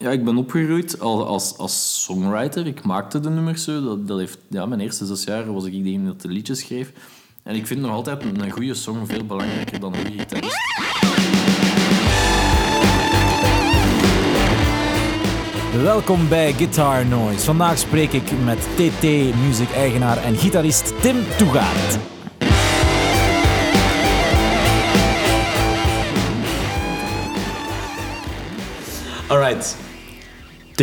ja, ik ben opgegroeid als, als, als songwriter. Ik maakte de nummers zo. Dat, dat heeft, ja, mijn eerste zes jaar was ik degene dat de liedjes schreef. En ik vind nog altijd een goede song veel belangrijker dan een goede gitarist. Welkom bij Guitar Noise. Vandaag spreek ik met TT Music eigenaar en gitarist Tim Toegaard. Alright.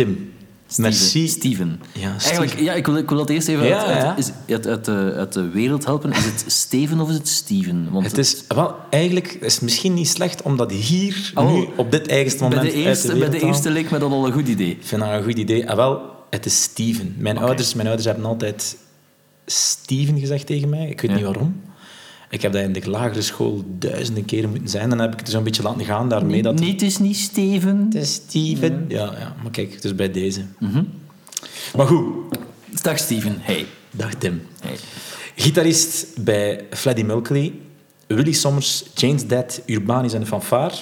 Tim. Merci. Steven. Ja, Eigenlijk, Steven. ja, ik wil, ik wil dat eerst even Ja, uit, uit, ja. uit, uit, de, uit de wereld helpen. Is het Steven of is het Steven? Want Het is, wel, eigenlijk is het misschien niet slecht om dat hier, Oh. nu, op dit eigenste moment bij de, eerste, de bij de eerste leek me dat al een goed idee. Ik vind dat een goed idee. Ah, wel, het is Steven. Mijn, ouders, mijn ouders hebben altijd Steven gezegd tegen mij. Ik weet niet waarom. Ik heb dat in de lagere school duizenden keren moeten zijn. Dan heb ik het zo'n beetje laten gaan daarmee. Dat Nee, het is niet Steven. het is Steven. Ja, ja, maar kijk, dus bij deze. Mhm. Maar goed, Dag Steven. Hey. dag Tim. hey. Gitarist bij Freddie Mercury, Willy Sommers, James Dead, Urbanis en de Fanfare.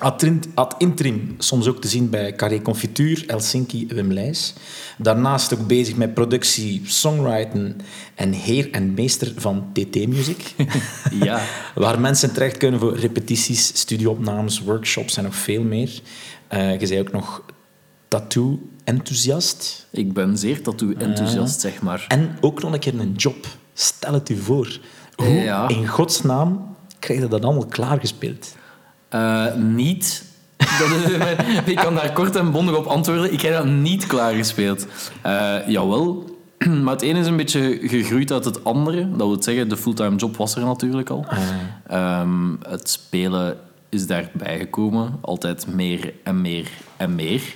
Ad in- ad interim soms ook te zien bij Carré Confituur, Helsinki, Wim Leijs. Daarnaast ook bezig met productie, songwriting en heer en meester van TT Music. Ja. Waar mensen terecht kunnen voor repetities, studioopnames, workshops en nog veel meer. Eh je zei ook nog tattoo-enthousiast. Ik ben zeer tattoo-enthousiast, zeg maar. En ook nog een keer een job. Stel het u voor. Hoe Ja. in godsnaam krijg je dat allemaal klaargespeeld? Eh, niet. Ik kan daar kort en bondig op antwoorden. Ik heb dat niet klaargespeeld. Eh jawel. Maar het ene is een beetje gegroeid uit het andere. Dat wil zeggen, de fulltime job was er natuurlijk al. Ehm, het spelen is daarbij gekomen. Altijd meer en meer en meer.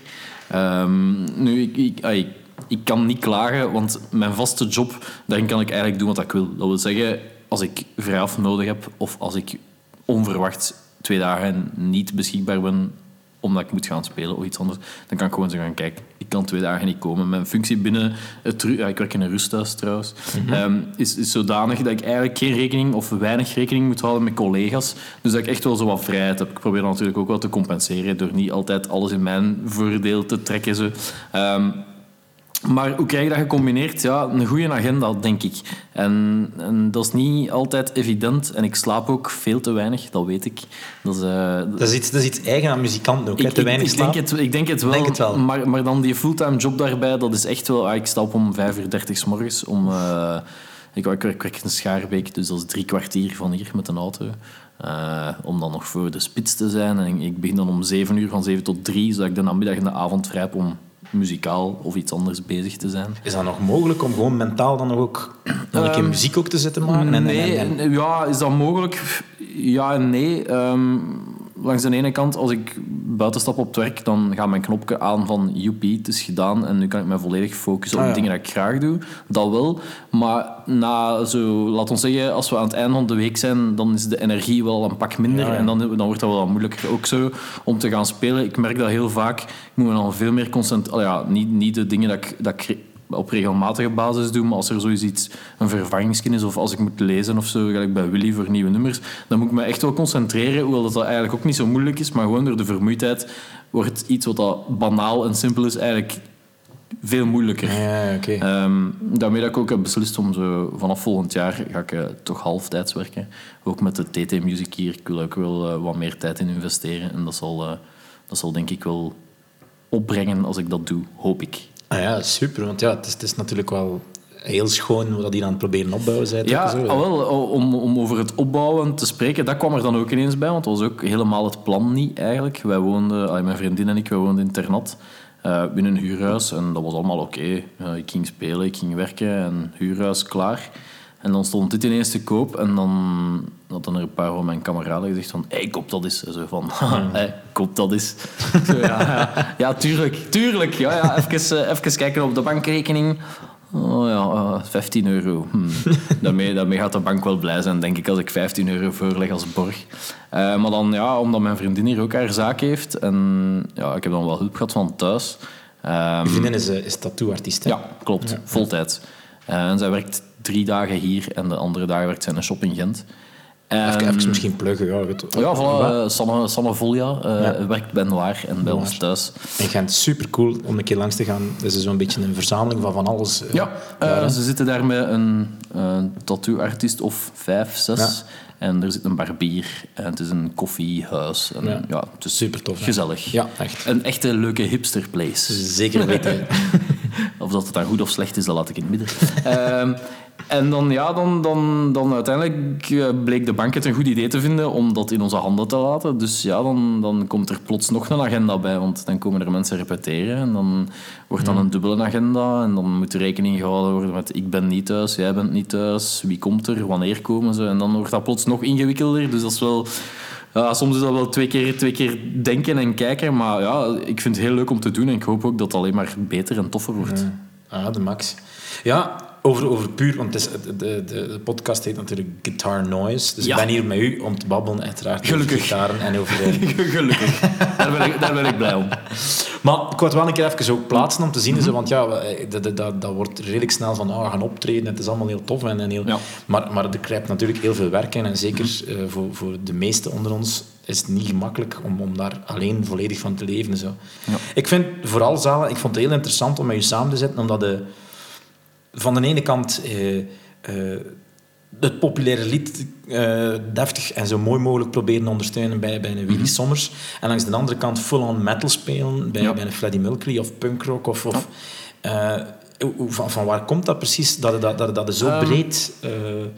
Ehm, nu, ik, ik, ai, ik kan niet klagen, want mijn vaste job, daarin kan ik eigenlijk doen wat ik wil. Dat wil zeggen, als ik vrij af nodig heb of als ik onverwacht twee dagen niet beschikbaar ben omdat ik moet gaan spelen of iets anders, dan kan ik gewoon zeggen, kijk, ik kan twee dagen niet komen. Mijn functie binnen het... Ja, ik werk in een rusthuis trouwens. ehm, is, is zodanig dat ik eigenlijk geen rekening of weinig rekening moet houden met collega's. Dus dat ik echt wel zo wat vrijheid heb. Ik probeer dat natuurlijk ook wel te compenseren door niet altijd alles in mijn voordeel te trekken. Zo. Ehm, maar hoe krijg je dat gecombineerd? Ja, een goede agenda, denk ik. En, en dat is niet altijd evident. En ik slaap ook veel te weinig, dat weet ik. Dat is, eh, Dat is iets, dat is iets eigen aan muzikanten ook, hè? ik, te weinig ik, slaap. denk het, ik denk het wel. Denk het wel. Maar, maar dan die fulltime job daarbij, dat is echt wel... Ah, ik sta op om 5 uur 30 s morgens. Om, eh, ik, ik, werk- ik werk in Schaarbeek, dus dat is drie kwartier van hier met een auto. Eh, om dan nog voor de spits te zijn. En ik begin dan om 7 uur, van 7 tot 3, zodat ik de namiddag en de avond vrij heb om muzikaal of iets anders bezig te zijn. Is dat nog mogelijk om gewoon mentaal dan nog ook een keer Ehm, muziek ook te zitten maken? En- en- Nee, en- en- ja, is dat mogelijk? Ja en nee. Ehm, langs de ene kant, als ik buiten stap op het werk, dan gaat mijn knopje aan van joepie, het is gedaan en nu kan ik me volledig focussen op Ah, de ja. dingen die ik graag doe. Dat wel. Maar na zo, laat ons zeggen, als we aan het einde van de week zijn, dan is de energie wel een pak minder Ja, ja. en dan, dan wordt dat wel wat moeilijker ook zo om te gaan spelen. Ik merk dat heel vaak. Ik moet me dan veel meer concentreren. Ja, niet, niet de dingen dat ik, dat ik op regelmatige basis doe, maar als er zoiets iets, een vervangingskin is of als ik moet lezen of zo, gelijk bij Willy voor nieuwe nummers, dan moet ik me echt wel concentreren, hoewel dat, dat eigenlijk ook niet zo moeilijk is, maar gewoon door de vermoeidheid wordt iets wat dat banaal en simpel is eigenlijk veel moeilijker. Ja. Ehm, daarmee dat ik ook heb beslist om zo vanaf volgend jaar ga ik eh, toch halftijds werken. Ook met de TT Music hier. Ik wil ook wel eh, wat meer tijd in investeren. En dat zal, eh, dat zal denk ik wel opbrengen als ik dat doe, hoop ik. Ah ja, super. Want ja, het is, het is natuurlijk wel heel schoon hoe dat die aan het proberen opbouwen zijn. Ja, Zo, hè. ah, wel, om, om over het opbouwen te spreken, dat kwam er dan ook ineens bij, want dat was ook helemaal het plan niet eigenlijk. Wij woonden, mijn vriendin en ik, wij woonden in Ternat, eh binnen een huurhuis en dat was allemaal oké. Eh, ik ging spelen, ik ging werken en huurhuis klaar. En dan stond dit ineens te koop en dan hadden er een paar van mijn kameraden gezegd van hey, koop dat eens. En zo van, hey, koop dat eens. Zo, ja, ja, ja, tuurlijk, tuurlijk. Ja, ja, even, eh, even kijken op de bankrekening. Oh ja, eh, 15 euro. Hm. Daarmee, daarmee gaat de bank wel blij zijn, denk ik, als ik 15 euro voorleg als borg. Eh, maar dan, ja, omdat mijn vriendin hier ook haar zaak heeft en ja, ik heb dan wel hulp gehad van thuis. Ehm, Je vriendin is, eh, is tattoo-artiest, hè? ja, klopt. Voltijds. Eh, en zij werkt drie dagen hier en de andere dagen werkt zij in een shop in Gent. Even, Ehm, even misschien pluggen. Ja. Ja, voilà, eh, Sanne, Sanne Volja eh, Ja. werkt bij Noir en bij ons thuis. In Gent, super cool om een keer langs te gaan. Dat is zo'n beetje een verzameling van van alles. eh, Ja, daar, ze zitten daar met een eh, tattoo-artiest of vijf, zes. Ja. En er zit een barbier. En het is een koffiehuis. En, Ja. ja. het is Super tof. Gezellig. Ja, echt. Een echte leuke hipsterplace. Zeker weten. Of dat het dan goed of slecht is, dat laat ik in het midden. En dan, ja, dan, dan, dan uiteindelijk eh, bleek de bank het een goed idee te vinden om dat in onze handen te laten. Dus ja, dan, dan komt er plots nog een agenda bij, want dan komen er mensen repeteren. En dan wordt dan een dubbele agenda. En dan moet er rekening gehouden worden met ik ben niet thuis, jij bent niet thuis, wie komt er, wanneer komen ze. En dan wordt dat plots nog ingewikkelder. Dus dat is wel... Ja, soms is dat wel twee keer, twee keer denken en kijken, maar ja, ik vind het heel leuk om te doen en ik hoop ook dat het alleen maar beter en toffer wordt. Ah, de max. Ja, over, over puur, want het is, de, de, de podcast heet natuurlijk Guitar Noise. Dus Ja. ik ben hier met u om te babbelen, uiteraard. Gelukkig. Over gitaren en over... Gelukkig. Daar ben, ik, daar ben ik blij om. Maar ik wou het wel een keer even ook plaatsen om te zien, zo, want ja, eh, dat, dat, dat, wordt redelijk snel van, ah, we gaan optreden, het is allemaal heel tof. En, en heel, Ja. maar, maar er krijgt natuurlijk heel veel werk in en zeker eh, voor, voor de meesten onder ons is het niet gemakkelijk om, om daar alleen volledig van te leven. Zo. Ja. Ik vind vooral, Zala, ik vond het heel interessant om met je samen te zitten, omdat de, van de ene kant... eh, eh, het populaire lied eh, deftig en zo mooi mogelijk proberen te ondersteunen bij, bij een Willy Sommers. En langs de andere kant full-on metal spelen bij, Ja. bij een Freddie Mercury of punkrock. Of, of, van, van waar komt dat precies? Dat het, dat, dat, dat het zo Ehm, breed...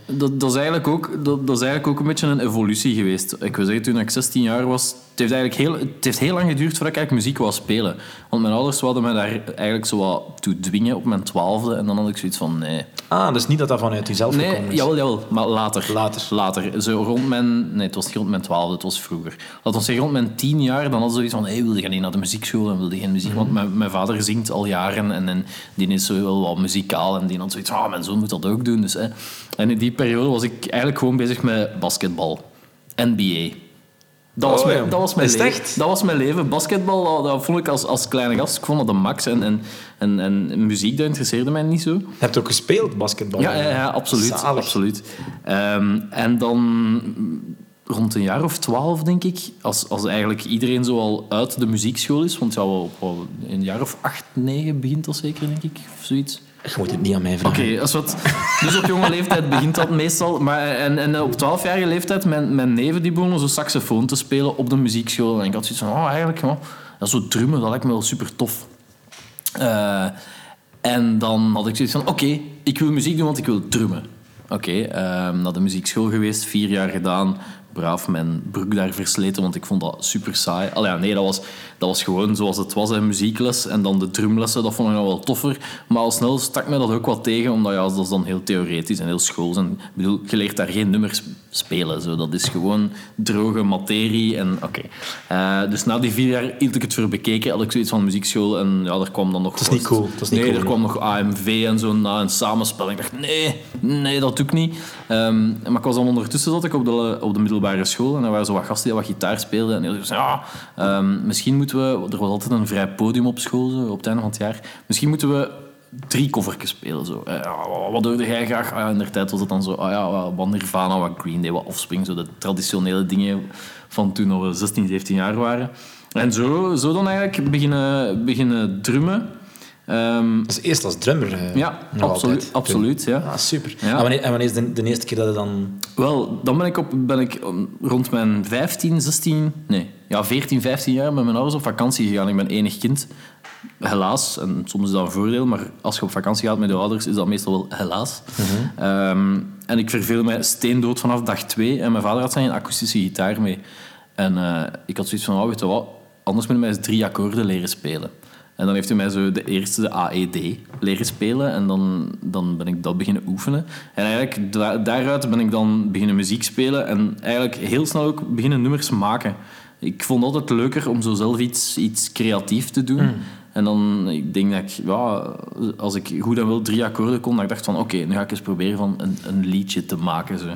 Dat, dat, is eigenlijk ook, dat, dat is eigenlijk ook een beetje een evolutie geweest. Ik wil zeggen, toen ik 16 jaar was... Het heeft, eigenlijk heel, het heeft heel lang geduurd voordat ik eigenlijk muziek wou spelen. Want mijn ouders wilden mij daar eigenlijk zo wat toe dwingen op mijn twaalfde. En dan had ik zoiets van, nee... ah, dus niet dat dat vanuit jezelf Nee, gekomen is. jawel, jawel. Maar later. Later. Later. Zo rond mijn... Nee, het was niet rond mijn twaalfde, het was vroeger. We zeggen, rond mijn tien jaar, dan hadden ze zoiets van... Hey, wilde je niet naar de muziekschool en wilde je geen muziek? Want mijn, mijn vader zingt al jaren en, en die is zo wel wat muzikaal. En die had zoiets van, ah, mijn zoon moet dat ook doen. Dus, hè. En in die periode was ik eigenlijk gewoon bezig met basketbal. NBA. Dat was, Oh, mijn, dat, was mijn leven. echt? dat was mijn leven. Basketbal, dat, dat vond ik als, als kleine gast, ik vond dat de max. En, en, en, en muziek, dat interesseerde mij niet zo. Je hebt ook gespeeld, basketbal. Ja, ja, ja absoluut. Zalig. absoluut. Ehm, en dan rond een jaar of twaalf, denk ik, als, als eigenlijk iedereen zo al uit de muziekschool is, want ja, wel, wel een jaar of acht, negen begint dat zeker, denk ik, of zoiets. Je moet het niet aan mij Oké, vragen. is wat. Dus op jonge leeftijd begint dat meestal. Maar, en, en op twaalfjarige leeftijd, mijn, mijn neven die begonnen zo saxofoon te spelen op de muziekschool. En ik had zoiets van, oh, eigenlijk, ja, dat zo drummen, dat lijkt me wel super tof. Eh, en dan had ik zoiets van, oké, ik wil muziek doen, want ik wil drummen. Oké, ehm, naar de muziekschool geweest, vier jaar gedaan. Braaf mijn broek daar versleten, want ik vond dat super saai. Allee, ja, nee, dat was, dat was gewoon zoals het was, hè, muziekles. En dan de drumlessen, dat vond ik nog wel toffer. Maar al snel stak me dat ook wat tegen, omdat ja, dat is dan heel theoretisch en heel schools. En, ik bedoel, je leert daar geen nummers spelen. Zo. Dat is gewoon droge materie. En, oké. Eh, dus na die vier jaar hield ik het voor bekeken, had ik zoiets van muziekschool. En ja, er kwam dan nog... Dat is niet cool, dat is niet nee, cool, er kwam nog AMV en zo na een samenspel. En ik dacht, nee, nee, dat doe ik niet. Ehm, maar ik was dan ondertussen zat ik op de, op de school en er waren zo wat gasten die wat gitaar speelden. En die gezegd, ja, ehm, misschien moeten we... Er was altijd een vrij podium op school, zo, op het einde van het jaar. Misschien moeten we drie covertjes spelen. Zo. Ja, wat hoorde jij graag? Ah, ja, in der tijd was het dan zo, ah, ja, wat Nirvana, wat Green Day, wat Offspring. Zo de traditionele dingen van toen we 16, 17 jaar waren. En zo, zo dan eigenlijk beginnen, beginnen drummen. Dus eerst als drummer. eh, ja, absoluut, altijd. absoluut. Ja. Ah, super. Ja. En, wanneer, en wanneer is de, de eerste keer dat je dan... Wel, dan ben ik, op, ben ik um, rond mijn 15, 16, nee, ja, 14, 15 jaar met mijn ouders op vakantie gegaan. Ik ben enig kind. Helaas, en soms is dat een voordeel, maar als je op vakantie gaat met je ouders, is dat meestal wel helaas. Ehm, en ik verveel mij steendood vanaf dag twee. En mijn vader had zijn akoestische gitaar mee. En eh, ik had zoiets van, oh, weet je wat, anders moet je mij eens drie akkoorden leren spelen. En dan heeft hij mij zo de eerste de AED leren spelen. En dan, dan ben ik dat beginnen oefenen. En eigenlijk da- daaruit ben ik dan beginnen muziek spelen. En eigenlijk heel snel ook beginnen nummers maken. Ik vond het altijd leuker om zo zelf iets, iets creatief te doen. En dan, ik denk dat ik, ja, als ik goed en wel drie akkoorden kon, dat ik dacht van, oké, nu ga ik eens proberen van een, een liedje te maken. Zo.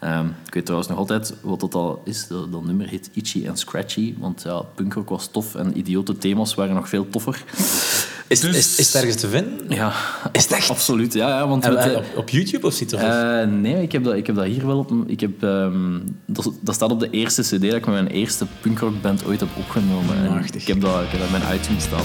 Ehm, ik weet trouwens nog altijd wat dat al is. Dat, dat nummer heet Itchy en Scratchy. Want ja, punkrock was tof en idiote thema's waren nog veel toffer. Is, Dus- is, is het ergens te vinden? Ja, Is het echt? absoluut. Ja, ja, want En, met, en eh, op, op YouTube of zit het? eh, nee, ik heb, dat, ik heb dat hier wel op... Ik heb, ehm, dat, dat staat op de eerste cd dat ik met mijn eerste punkrockband ooit heb opgenomen. En Machtig. ik heb dat, ik heb dat in mijn iTunes. As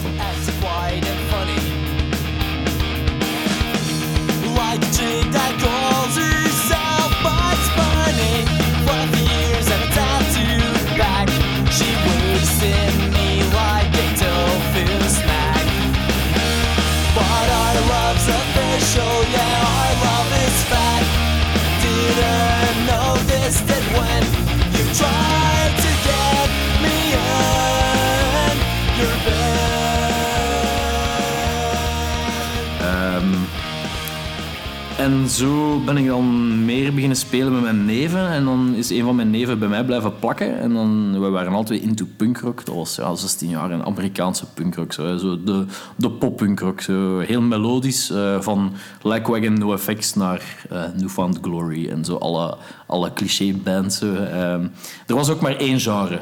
en zo ben ik dan meer beginnen spelen met mijn neven. En dan is een van mijn neven bij mij blijven plakken. En dan, we waren altijd into punkrock. Dat was ja, 16 jaar, een Amerikaanse punkrock. Zo, zo de, de pop-punkrock. Heel melodisch. eh, van Lagwagon No Effects naar eh Newfound Glory. En zo alle, alle cliché-bands. Ehm, er was ook maar één genre.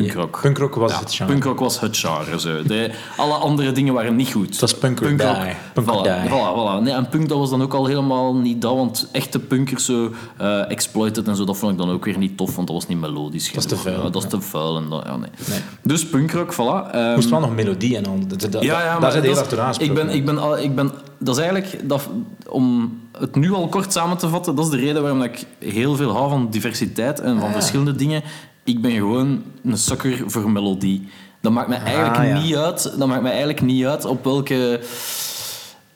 Punkrock. Punkrock was Ja, het genre. Punkrock was het genre. Zo. De, alle andere dingen waren niet goed. Het was punk or die. Voilà, die. Voilà, voilà. Nee, en punk dat was dan ook al helemaal niet dat, want echte punkers, zo, eh, exploited en zo, dat vond ik dan ook weer niet tof, want dat was niet melodisch. Dat is te vuil, Ja, dat is te vuil. En dat, ja, nee. Nee. Dus punkrock, voilà. Ehm, moest wel nog melodie en al. Dat, dat, ja, ja, daar zijn heel dat is- aansproken. ik ben, ik ben, al- ik ben, dat is eigenlijk, dat, om het nu al kort samen te vatten, dat is de reden waarom ik heel veel hou van diversiteit en Ah, van verschillende dingen. Ik ben gewoon een sukker voor melodie. Dat maakt mij eigenlijk Ah, ja. niet uit. Dat maakt mij eigenlijk niet uit op welke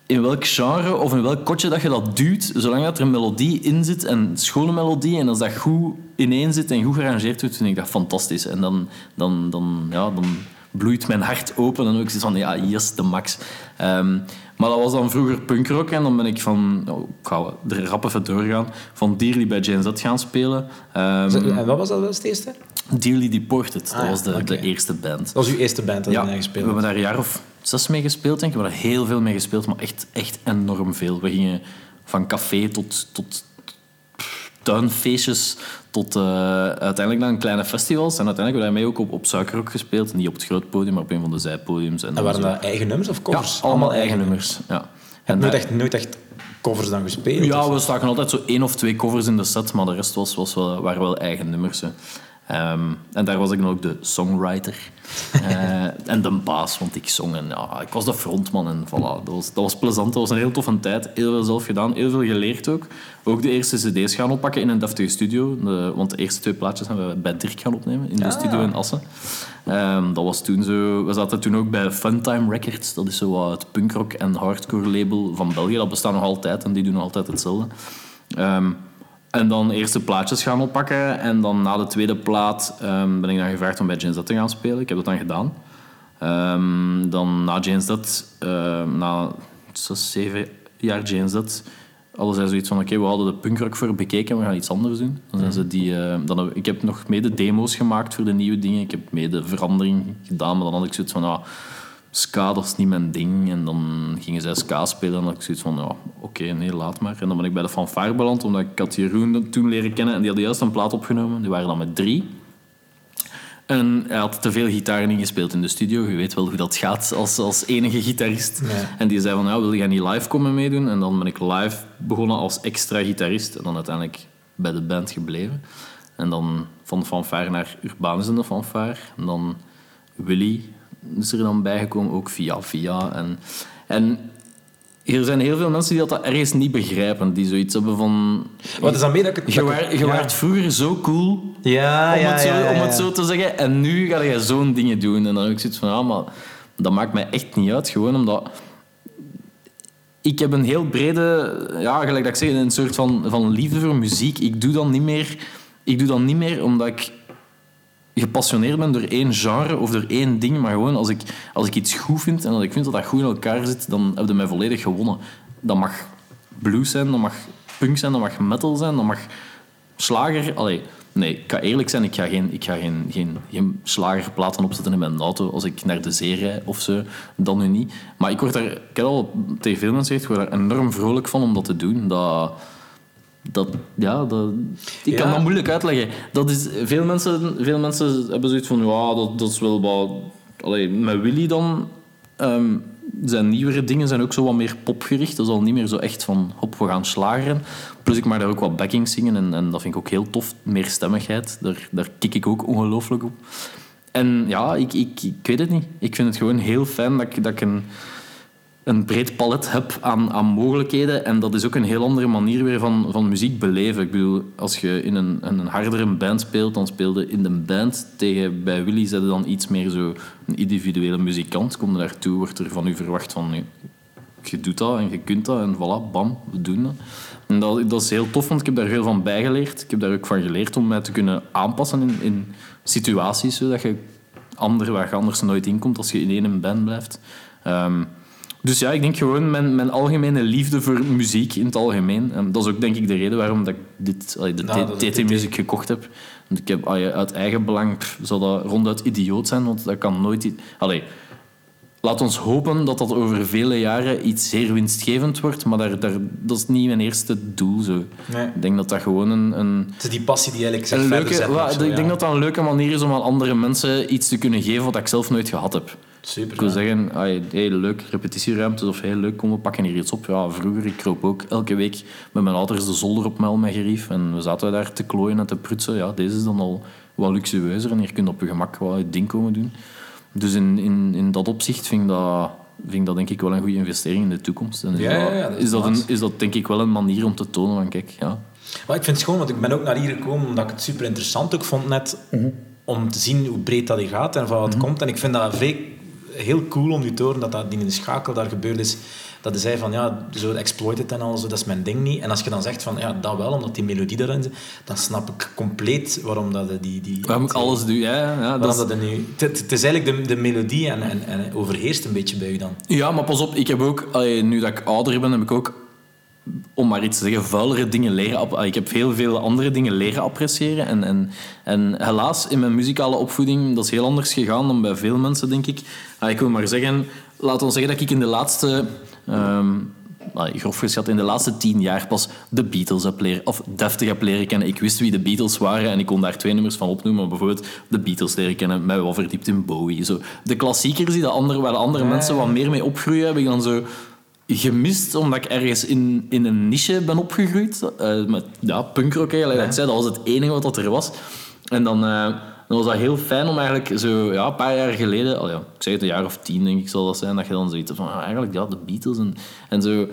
in welk genre of in welk kotje dat je dat duwt, zolang dat er een melodie in zit en schone melodie en als dat goed ineen zit en goed gearrangeerd wordt, vind ik dat fantastisch. En dan, dan, dan, ja, dan bloeit mijn hart open en dan ook zoiets van, ja, yes, de max. Ehm, maar dat was dan vroeger punkrock en dan ben ik van, oh, ik ga er rap even doorgaan, van Dearly bij Jane Z gaan spelen. Ehm, En wat was dat wel het eerste? Dearly Deported, dat Ah, ja, was de, eerste band. Dat was uw eerste band dat Ja, je we gespeeld hebben hebt. daar een jaar of zes mee gespeeld, denk ik. We hebben daar heel veel mee gespeeld, maar echt, echt enorm veel. We gingen van café tot, tot tuinfeestjes, tot eh, uiteindelijk dan kleine festivals. En uiteindelijk hebben we daarmee ook op, op Suikerrock gespeeld. Niet op het groot podium, maar op een van de zijpodiums. En, En waren dat eigen nummers of Ja, covers? allemaal eigen nummers. Ja. Hebt nooit daar- echt, nooit echt covers dan gespeeld? ja, we staken altijd zo één of twee covers in de set, maar de rest was, was wel, waren wel eigen nummers. hè. Ehm, en daar was ik dan ook de songwriter. Eh, en de baas, want ik zong en ja, ik was de frontman. En voilà, dat, was, dat was plezant, dat was een heel toffe tijd. Heel veel zelf gedaan, heel veel geleerd ook. Ook de eerste cd's gaan oppakken in een deftige studio. De, want de eerste twee plaatjes hebben we bij Dirk gaan opnemen, in de Ah. studio in Assen. Ehm, dat was toen zo... We zaten toen ook bij Funtime Records. Dat is zo wat het punkrock en hardcore label van België. Dat bestaat nog altijd en die doen nog altijd hetzelfde. Ehm, en dan eerst de plaatjes gaan oppakken. En dan na de tweede plaat ehm, ben ik dan gevraagd om bij Jane Z te gaan spelen. Ik heb dat dan gedaan. Ehm, dan na Jane Z, ehm, na zes, zeven jaar Jane Z, hadden zij zoiets van: oké, we hadden de punkrock voor bekeken, we gaan iets anders doen. Dan zijn ze die, dan ik heb nog mede demo's gemaakt voor de nieuwe dingen. Ik heb mede verandering gedaan, maar dan had ik zoiets van: ah, ska, dat is niet mijn ding. En dan gingen zij ska spelen en dan had ik zoiets van: ja, oké, nee, laat maar. En dan ben ik bij de fanfare beland, omdat ik had Jeroen toen leren kennen en die hadden juist een plaat opgenomen. Die waren dan met drie. En hij had te veel gitaren ingespeeld in de studio. Je weet wel hoe dat gaat als, als enige gitarist. En die zei van, ja, wil jij niet live komen meedoen? En dan ben ik live begonnen als extra gitarist. En dan uiteindelijk bij de band gebleven. En dan van de fanfare naar Urbanus in de fanfare. En dan Willy is er dan bijgekomen, ook via via. En, en er zijn heel veel mensen die dat ergens niet begrijpen. Die zoiets hebben van... Wat is dan meer dat ik het... Je, dat ja. waart vroeger zo cool Ja, om, ja, het zo, om het zo te zeggen. En nu ga je zo'n dingen doen. En dan heb ik zoiets van, ja, maar dat maakt mij echt niet uit. Gewoon omdat... Ik heb een heel brede... Ja, gelijk dat ik zeg, een soort van, van liefde voor muziek. Ik doe dan niet meer... Ik doe dan niet meer omdat ik gepassioneerd ben door één genre of door één ding, maar gewoon als ik, als ik iets goed vind en als ik vind dat dat goed in elkaar zit, dan heb je mij volledig gewonnen. Dat mag blues zijn, dat mag punk zijn, dat mag metal zijn, dat mag slager... Allee, nee, ik ga eerlijk zijn, ik ga geen, ik ga geen, geen, geen slagerplaten opzetten in mijn auto als ik naar de zee rijd of zo. Dan nu niet. Maar ik word daar... Ik heb al tegen veel mensen gezegd, ik word daar enorm vrolijk van om dat te doen. Dat... Dat, ja, dat, ik kan dat moeilijk uitleggen. Dat is, veel, mensen, veel mensen hebben zoiets van, ja, dat, dat is wel wat... Allee, met Willy dan... ehm, zijn nieuwere dingen zijn ook zo wat meer popgericht. Dat is al niet meer zo echt van, hop, we gaan slageren. Plus ik mag daar ook wat backing zingen en, en dat vind ik ook heel tof. Meer stemmigheid, daar, daar kik ik ook ongelooflijk op. En ja, ik, ik, ik weet het niet. Ik vind het gewoon heel fijn dat ik, dat ik een, een breed palet heb aan, aan mogelijkheden. En dat is ook een heel andere manier weer van, van muziek beleven. Ik bedoel, als je in een, een hardere band speelt, dan speelde in de band tegen bij Willy zet je dan iets meer zo een individuele muzikant. Kom je daartoe, wordt er van u verwacht van je doet dat en je kunt dat en voilà, bam, we doen dat. En dat, dat is heel tof, want ik heb daar veel van bijgeleerd. Ik heb daar ook van geleerd om mij te kunnen aanpassen in, in situaties, zodat je ander, waar je anders nooit in komt als je in één band blijft. Ehm, dus ja, ik denk gewoon mijn, mijn algemene liefde voor muziek in het algemeen. En dat is ook denk ik de reden waarom dat ik dit, allee, de Nou, is TT-muziek gekocht heb. Want ik heb allee, uit eigen belang, pff, zou dat ronduit idioot zijn, want dat kan nooit... Allee, laat ons hopen dat dat over vele jaren iets zeer winstgevend wordt, maar daar, daar, dat is niet mijn eerste doel. Zo. Nee. Ik denk dat dat gewoon een... een Het is die passie die eigenlijk verder leuke, zet. wa- of zo, ik ja. denk dat dat een leuke manier is om aan andere mensen iets te kunnen geven wat ik zelf nooit gehad heb. Super. Ik wil ja. zeggen, ay, hey, leuk, repetitieruimtes of heel leuk, kom we pakken hier iets op. Ja, vroeger, ik kroop ook elke week met mijn ouders de zolder op met gerief en we zaten daar te klooien en te prutsen. Ja, deze is dan al wat luxueuzer en hier kun je op je gemak wat je ding komen doen. Dus in, in, in dat opzicht vind ik dat, vind ik dat denk ik wel een goede investering in de toekomst. En is, Ja, ja, dat, ja, dat is is, dat een, is dat denk ik wel een manier om te tonen van kijk, ja, Maar ik vind het schoon, want ik ben ook naar hier gekomen omdat ik het super interessant ook vond net om te zien hoe breed dat hier gaat en van wat komt. En ik vind dat vrij, heel cool om nu te horen dat dat in de schakel daar gebeurd is. Dat hij zei van ja, zo exploited en al, zo, dat is mijn ding niet. En als je dan zegt van ja, dat wel, omdat die melodie daarin zit, dan snap ik compleet waarom dat hij die... die waarom ik alles doe. Ja, ja, dat is- dat hij nu, het, het is eigenlijk de, de melodie en, en, en overheerst een beetje bij u dan. Ja, maar pas op, ik heb ook, allee, nu dat ik ouder ben, heb ik ook, om maar iets te zeggen, vuilere dingen leren. Ik heb heel veel andere dingen leren appreciëren. En, en, en helaas, in mijn muzikale opvoeding, dat is heel anders gegaan dan bij veel mensen, denk ik. Ik wil maar zeggen, laat ons zeggen dat ik in de laatste... allee, grof geschat, in de laatste tien jaar pas de Beatles heb leren, of deftig heb leren kennen. Ik wist wie de Beatles waren en ik kon daar twee nummers van opnoemen. Maar bijvoorbeeld de Beatles leren kennen, mij wel verdiept in Bowie. Zo. De klassiekers die de andere, waar de andere mensen wat meer mee opgroeien, heb ik dan zo gemist, omdat ik ergens in, in een niche ben opgegroeid. eh, met ja, punkrock eigenlijk. Dat ik zei, dat was het enige wat er was. En dan, eh, dan was dat heel fijn om eigenlijk zo ja, een paar jaar geleden, al ja, ik zeg het een jaar of tien denk ik zal dat zijn, dat je dan zoiets van eigenlijk ja, de Beatles en, en zo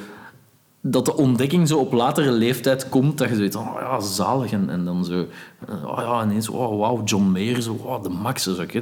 dat de ontdekking zo op latere leeftijd komt, dat je zoiets van, oh ja, zalig. En, dan zo, oh ja, ineens, oh wauw, John Mayer, zo, oh, de Max, weet je?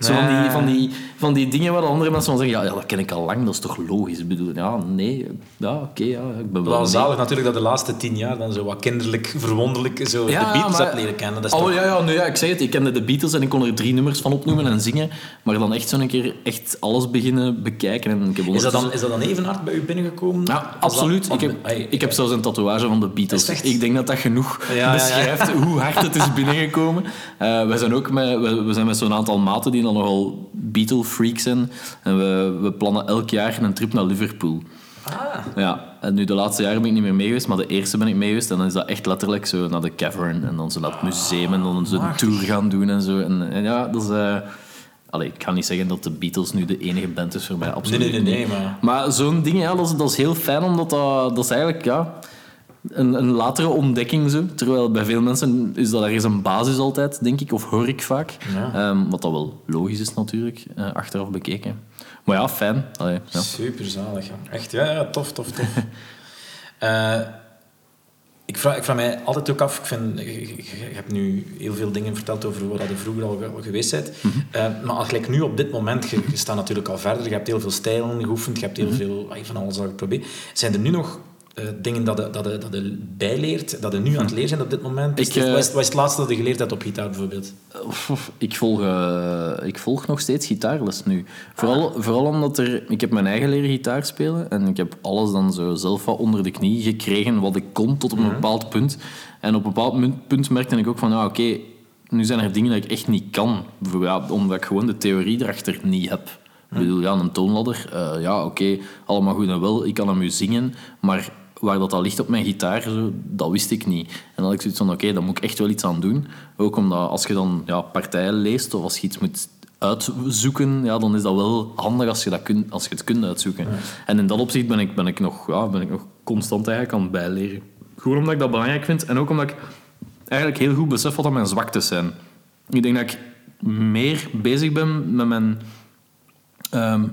Zo van, die, van, die, van die dingen waar de andere mensen van zeggen, ja, ja, dat ken ik al lang, dat is toch logisch? Ik bedoel, ja, nee, ja, oké, ja, ik ben wel... Wel zalig natuurlijk dat de laatste tien jaar dan zo wat kinderlijk, verwonderlijk zo de Beatles maar- hebt leren kennen. Dat is Oh, toch- ja, ja, nee, ja, ik zeg het, ik kende de Beatles en ik kon er drie nummers van opnoemen en zingen, maar dan echt zo'n keer echt alles beginnen bekijken. En ik heb Is dat, dan, is dat dan even hard bij u binnengekomen? Ja, dat- absoluut. Ik heb, ik heb zelfs een tatoeage van de Beatles. Is het echt? Ik denk dat dat genoeg beschrijft hoe hard het is binnengekomen. Eh, we zijn ook met, we, we zijn met zo'n aantal maten die dan nogal Beatle-freaks zijn. En we, we plannen elk jaar een trip naar Liverpool. Ah, Ja, en nu de laatste jaren ben ik niet meer mee geweest, maar de eerste ben ik mee geweest. En dan is dat echt letterlijk zo naar de cavern en dan zo naar het museum en dan zo een tour gaan doen en zo. En, en ja, dat is... eh, Allee, ik ga niet zeggen dat de Beatles nu de enige band is voor mij, absoluut nee, nee, nee, niet. maar- Maar zo'n ding, ja, dat, is, dat is heel fijn, omdat dat, dat is eigenlijk ja, een, een latere ontdekking. Zo. Terwijl bij veel mensen is dat ergens een basis altijd, denk ik, of hoor ik vaak. Ja. Ehm, wat dat wel logisch is natuurlijk, eh, achteraf bekeken. Maar ja, fijn. Allee, ja. super zalig. ja. Echt, ja, ja, tof, tof, tof. Eh, ik, vraag, ik vraag mij altijd ook af, ik vind, je, hebt nu heel veel dingen verteld over wat je vroeger al ge- geweest bent. Mhm. Eh, maar gelijk nu op dit moment, je, je staat natuurlijk al verder, je hebt heel veel stijlen geoefend, je hebt Mhm. heel veel ah, van alles al geprobeerd. Zijn er nu nog eh, dingen dat je, dat, je, dat je bijleert, dat je nu aan het leren bent op dit moment? Ik, eh, wat, is, wat is het laatste dat je geleerd hebt op gitaar bijvoorbeeld? Ik volg, eh, ik volg nog steeds gitaarles nu. Vooral, vooral omdat er... Ik heb mijn eigen leren gitaar spelen. En ik heb alles dan zo zelf wat onder de knie gekregen wat ik kon tot op een bepaald punt. En op een bepaald punt- merkte ik ook van... Ja, oké, nu zijn er dingen dat ik echt niet kan. Ja, omdat ik gewoon de theorie erachter niet heb. Ik bedoel, ja, een toonladder. ja, oké, allemaal goed en wel. Ik kan hem nu zingen. Maar waar dat, dat ligt op mijn gitaar, zo, dat wist ik niet. En dan had ik zoiets van, oké, daar moet ik echt wel iets aan doen. Ook omdat als je dan ja, partijen leest of als je iets moet uitzoeken, ja, dan is dat wel handig als je, dat kunt, als je het kunt uitzoeken. En in dat opzicht ben ik, ben, ik nog, ja, ben ik nog constant eigenlijk aan het bijleren. Gewoon omdat ik dat belangrijk vind en ook omdat ik eigenlijk heel goed besef wat dat mijn zwaktes zijn. Ik denk dat ik meer bezig ben met mijn, ehm,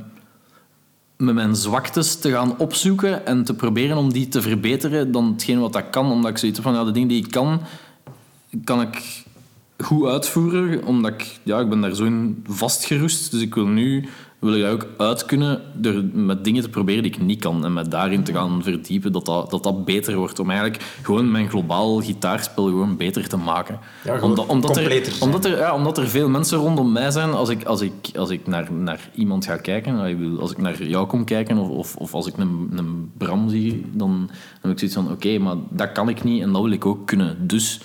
met mijn zwaktes te gaan opzoeken en te proberen om die te verbeteren dan hetgeen wat dat kan. Omdat ik zoiets van, ja, de dingen die ik kan, kan ik goed uitvoeren, omdat ik, ja, ik ben daar zo in vastgeroest. Dus ik wil nu wil ik dat ook uit kunnen door met dingen te proberen die ik niet kan en met daarin te gaan verdiepen, dat dat, dat, dat beter wordt. Om eigenlijk gewoon mijn globaal gitaarspel gewoon beter te maken. Ja, gewoon completer er, omdat, er, ja, omdat er veel mensen rondom mij zijn, als ik, als ik, als ik naar, naar iemand ga kijken, nou, als ik naar jou kom kijken of, of, of als ik een, een Bram zie, dan, dan heb ik zoiets van, oké, maar dat kan ik niet en dat wil ik ook kunnen. Dus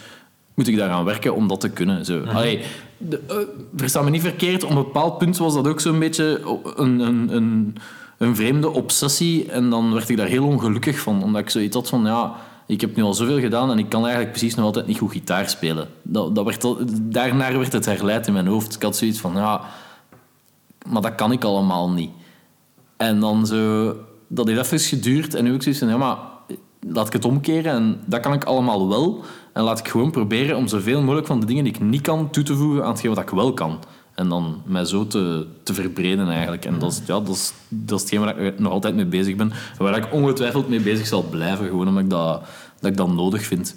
moet ik daaraan werken om dat te kunnen. Zo. Allee, de, eh, versta me niet verkeerd, op een bepaald punt was dat ook zo'n beetje een, een, een, een vreemde obsessie. En dan werd ik daar heel ongelukkig van, omdat ik zoiets had van, ja, ik heb nu al zoveel gedaan en ik kan eigenlijk precies nog altijd niet goed gitaar spelen. Dat, dat werd, werd het herleid in mijn hoofd. Ik had zoiets van, ja, maar dat kan ik allemaal niet. En dan zo, dat heeft even geduurd en nu heb ik zoiets van, ja, maar laat ik het omkeren en dat kan ik allemaal wel. En laat ik gewoon proberen om zoveel mogelijk van de dingen die ik niet kan toe te voegen aan hetgeen wat ik wel kan. En dan mij zo te, te verbreden eigenlijk. En dat is, ja, dat, is, dat is hetgeen waar ik nog altijd mee bezig ben. En waar ik ongetwijfeld mee bezig zal blijven, gewoon omdat ik dat, dat, ik dat nodig vind.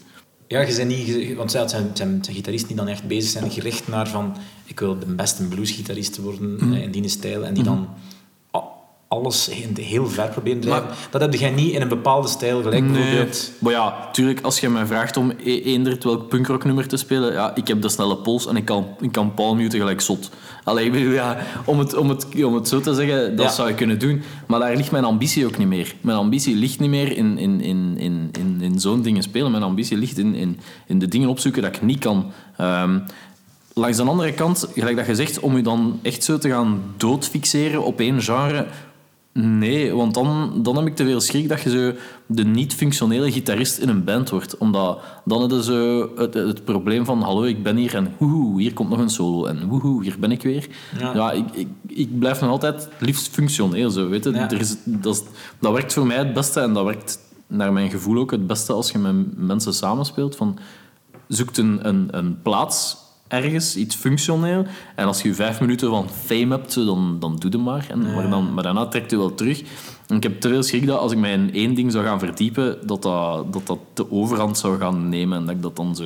Ja, je bent niet, want het zijn, zijn, gitaristen die dan echt bezig zijn, gericht naar van ik wil de beste bluesgitarist worden eh, in die stijl en die dan a- alles he- heel ver proberen te drijven. Dat heb jij niet in een bepaalde stijl, gelijk bijvoorbeeld... Maar ja, tuurlijk, als je mij vraagt om e- eender welk punkrocknummer te spelen, ja, ik heb de snelle pols en ik kan, ik kan palmuten gelijk zot. Allee, ik bedoel, ja, om, het, om, het, om het zo te zeggen, dat Ja. zou ik kunnen doen. Maar daar ligt mijn ambitie ook niet meer. Mijn ambitie ligt niet meer in, in, in, in, in, in zo'n dingen spelen. Mijn ambitie ligt in, in, in de dingen opzoeken dat ik niet kan. Ehm, langs de andere kant, gelijk dat je zegt, om je dan echt zo te gaan doodfixeren op één genre... Nee, want dan, dan heb ik te veel schrik dat je zo de niet-functionele gitarist in een band wordt. Omdat dan je zo het, het probleem van hallo, ik ben hier en woehoe, hier komt nog een solo en woehoe, hier ben ik weer. Ja. Ja, ik, ik, ik blijf nog altijd het liefst functioneel. Zo, weet je? Ja. Er is, dat, is- dat werkt voor mij het beste en dat werkt naar mijn gevoel ook het beste als je met mensen samenspeelt. Van, zoekt een, een, een plaats ergens, iets functioneel. En als je vijf minuten van fame hebt, dan, dan doe het maar. En, maar, dan, maar daarna trekt je wel terug. En ik heb te veel schrik dat als ik mij in één ding zou gaan verdiepen, dat dat, dat, dat de overhand zou gaan nemen. En dat ik dat dan, zo,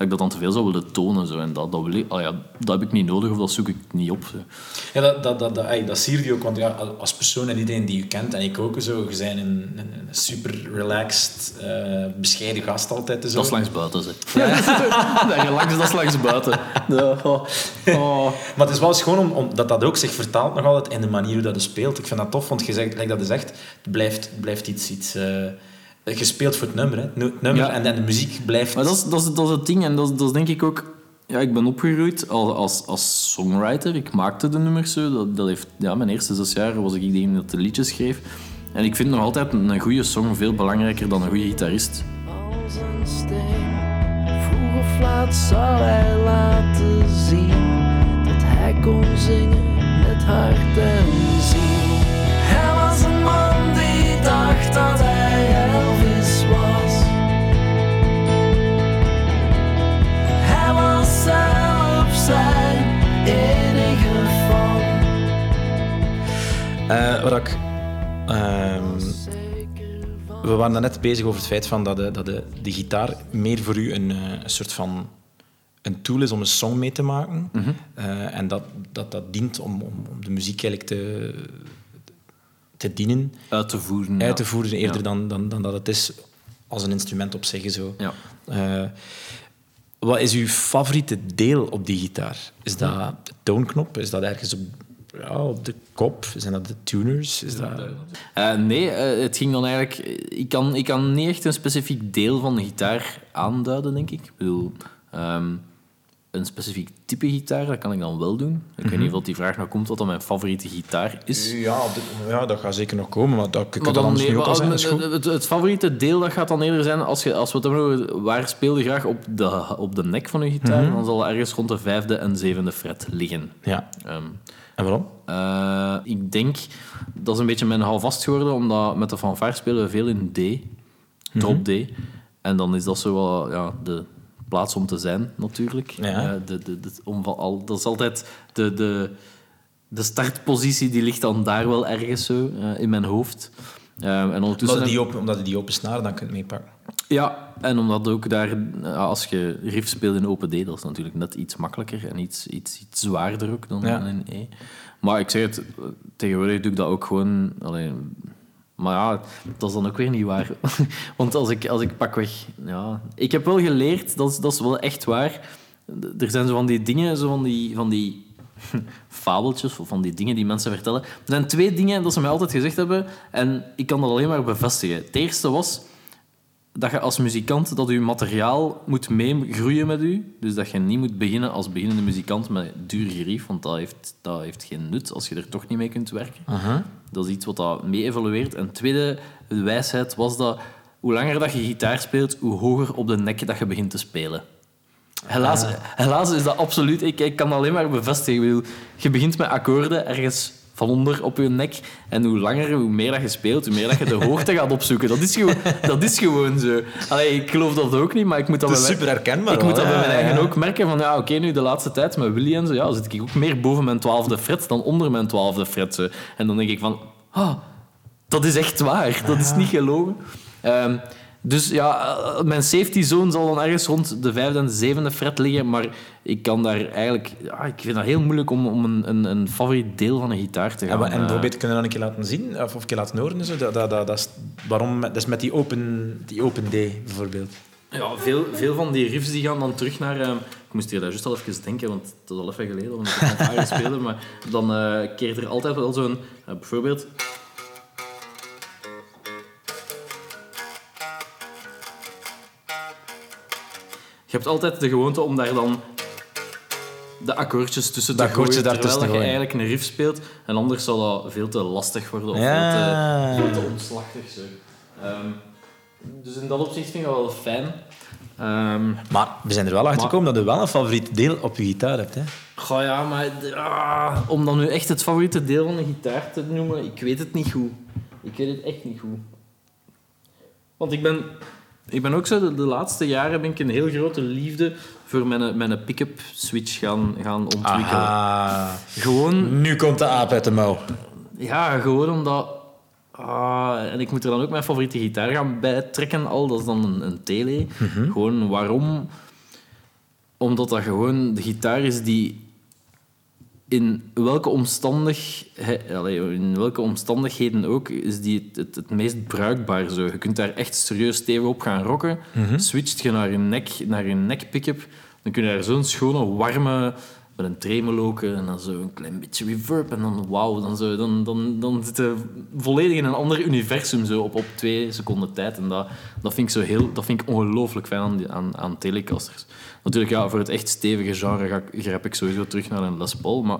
dat ik dat dan te veel zou willen tonen. Zo. En dat, dat, wil ik, ah ja, dat heb ik niet nodig of dat zoek ik niet op. Zo. Ja, dat, dat, dat, dat, ey, dat zie je ook, want ja, als persoon en iedereen die je kent, en ik ook zo, je bent een, een, een super relaxed, eh, bescheiden gast altijd. Zo. Dat is langs buiten. Zeg. Ja. relax, dat is langs buiten. Ja, oh, oh. Maar het is wel eens gewoon om, omdat dat ook zich vertaalt nog altijd in de manier hoe dat je speelt. Ik vind dat tof, want je zegt, like dat je zegt, het blijft, blijft iets... iets eh, je speelt voor het nummer, hè. Het nummer Ja. en, en de muziek blijft... Maar dat is, dat, is, dat is het ding. En dat is, dat is denk ik ook... Ja, ik ben opgegroeid als, als, als songwriter. Ik maakte de nummers zo. Dat, dat heeft, ja, mijn eerste zes jaar was ik degene dat de liedjes schreef. En ik vind nog altijd een goede song veel belangrijker dan een goede gitarist. als een steen. Vroeg of laat zou hij laten zien dat hij kon zingen met hart en ziel. Hij was een man die dacht dat hij zijn enige. Eh, wat ik... ehm, we waren daarnet bezig over het feit van dat, de, dat de, de gitaar meer voor u een, eh, een soort van een tool is om een song mee te maken. Eh, en dat, dat dat dient om, om, om de muziek eigenlijk te, te dienen, Uit te voeren. uit ja. te voeren, eerder Ja. dan, dan, dan dat het is als een instrument op zich. Zo. Ja. Eh, wat is uw favoriete deel op die gitaar? Is dat de toonknop? Is dat ergens op, ja, op de kop? Zijn dat de tuners? Is dat... Eh, nee, eh, het ging dan eigenlijk... Ik kan, ik kan niet echt een specifiek deel van de gitaar aanduiden, denk ik. Ik bedoel... ehm, een specifiek type gitaar, dat kan ik dan wel doen. Ik weet niet of die vraag nou komt wat dan mijn favoriete gitaar is. Ja, ja, dat gaat zeker nog komen, maar dat kan dan, anders nee, ook al zijn. het, het, het favoriete deel dat gaat dan eerder zijn, als, je, als we het hebben over waar speel je graag op de, op de nek van je gitaar, dan zal het ergens rond de vijfde en zevende fret liggen. Ja. Ehm, En waarom? eh, ik denk, dat is een beetje mijn houvast geworden, omdat met de fanfare spelen we veel in D, drop D. En dan is dat zo wel ja, de plaats om te zijn, natuurlijk. Ja. Eh, de, de, de, om van al, dat is altijd de, de, de startpositie, die ligt dan daar wel ergens zo eh, in mijn hoofd. Eh, en ondertussen... Omdat je die open, omdat je die open snaren dan kunt meepakken. Ja, en omdat ook daar, als je riff speelt in open D, dat is natuurlijk net iets makkelijker en iets, iets, iets zwaarder ook dan Ja. dan in E. Maar ik zeg het, tegenwoordig doe ik dat ook gewoon. Alleen, maar ja, dat is dan ook weer niet waar. Want als ik, als ik pak weg. Ja, ik heb wel geleerd, dat is, dat is wel echt waar. Er zijn zo van die dingen, zo van die, van die fabeltjes of van die dingen die mensen vertellen. Er zijn twee dingen dat ze mij altijd gezegd hebben en ik kan dat alleen maar bevestigen. Het eerste was dat je als muzikant dat je materiaal moet meegroeien met u. Dus dat je niet moet beginnen als beginnende muzikant met duur gerief, want dat heeft, dat heeft geen nut als je er toch niet mee kunt werken. Dat is iets wat dat mee evolueert. En tweede wijsheid was dat hoe langer dat je gitaar speelt, hoe hoger op de nek dat je begint te spelen. Helaas, helaas is dat absoluut... Ik, ik kan alleen maar bevestigen. Ik bedoel, je begint met akkoorden ergens van onder op je nek. En hoe langer, hoe meer dat je speelt, hoe meer dat je de hoogte gaat opzoeken. Dat is gewoon, dat is gewoon zo. Allee, ik geloof dat ook niet, maar ik moet dat is bij super herkenbaar Ik moet dat bij mijn eigen ja. ook merken. Van ja, oké, nu de laatste tijd met Willy en zo, ja, zit ik ook meer boven mijn twaalfde fret dan onder mijn twaalfde fret. Zo. En dan denk ik van... Ah, dat is echt waar. Dat is niet gelogen. Ehm, dus ja, eh, mijn safety zone zal dan ergens rond de vijfde en de zevende fret liggen, maar ik kan daar eigenlijk... Ja, ik vind dat heel moeilijk om, om een, een, een favoriet deel van een gitaar te Ja, gaan... maar, en eh, kunnen we dat een keer laten zien? Of, of een keer laten horen? en Zo? Dat, dat, dat, dat is, waarom, dat is met die open, die open D, bijvoorbeeld. Ja, veel, veel van die riffs die gaan dan terug naar... ehm, ik moest hier daar juist al even denken, want het is al even geleden dat ik het speelde, maar dan eh, keert er altijd wel zo'n... eh, bijvoorbeeld... Je hebt altijd de gewoonte om daar dan de akkoordjes tussen De te gooien, akkoordjes terwijl je eigenlijk een riff speelt. En anders zal dat veel te lastig worden of Ja. veel, te, veel te omslachtig. Zo. Ehm, dus in dat opzicht vind ik dat wel fijn. Ehm, Maar we zijn er wel achter gekomen dat je wel een favoriet deel op je gitaar hebt. Hè? Goh ja, maar ah, om dan nu echt het favoriete deel van de gitaar te noemen, ik weet het niet goed. Ik weet het echt niet goed. Want ik ben, ik ben ook zo, de, de laatste jaren ben ik een heel grote liefde voor mijn, mijn pick-up switch gaan, gaan ontwikkelen. Aha. Gewoon, Nu komt de aap uit de mouw. ja, gewoon omdat... Ah, en ik moet er dan ook mijn favoriete gitaar gaan bijtrekken al. Dat is dan een, een tele. Gewoon waarom? Omdat dat gewoon de gitaar is die in welke, omstandig, he- allee, in welke omstandigheden ook is die het, het, het meest bruikbaar. Zo. Je kunt daar echt serieus stevig op gaan rocken. Switcht je naar je nek, naar je nek pick-up, dan kun je daar zo'n schone, warme, met een tremoloke en dan zo een klein beetje reverb en dan wauw, dan, zo, dan, dan, dan zit volledig in een ander universum zo op, op twee seconden tijd. En dat, dat vind ik, zo heel, dat vind ik ongelooflijk fijn aan, aan, Telecasters. Natuurlijk, ja, voor het echt stevige genre ga ik, grijp ik sowieso terug naar een Les Paul, maar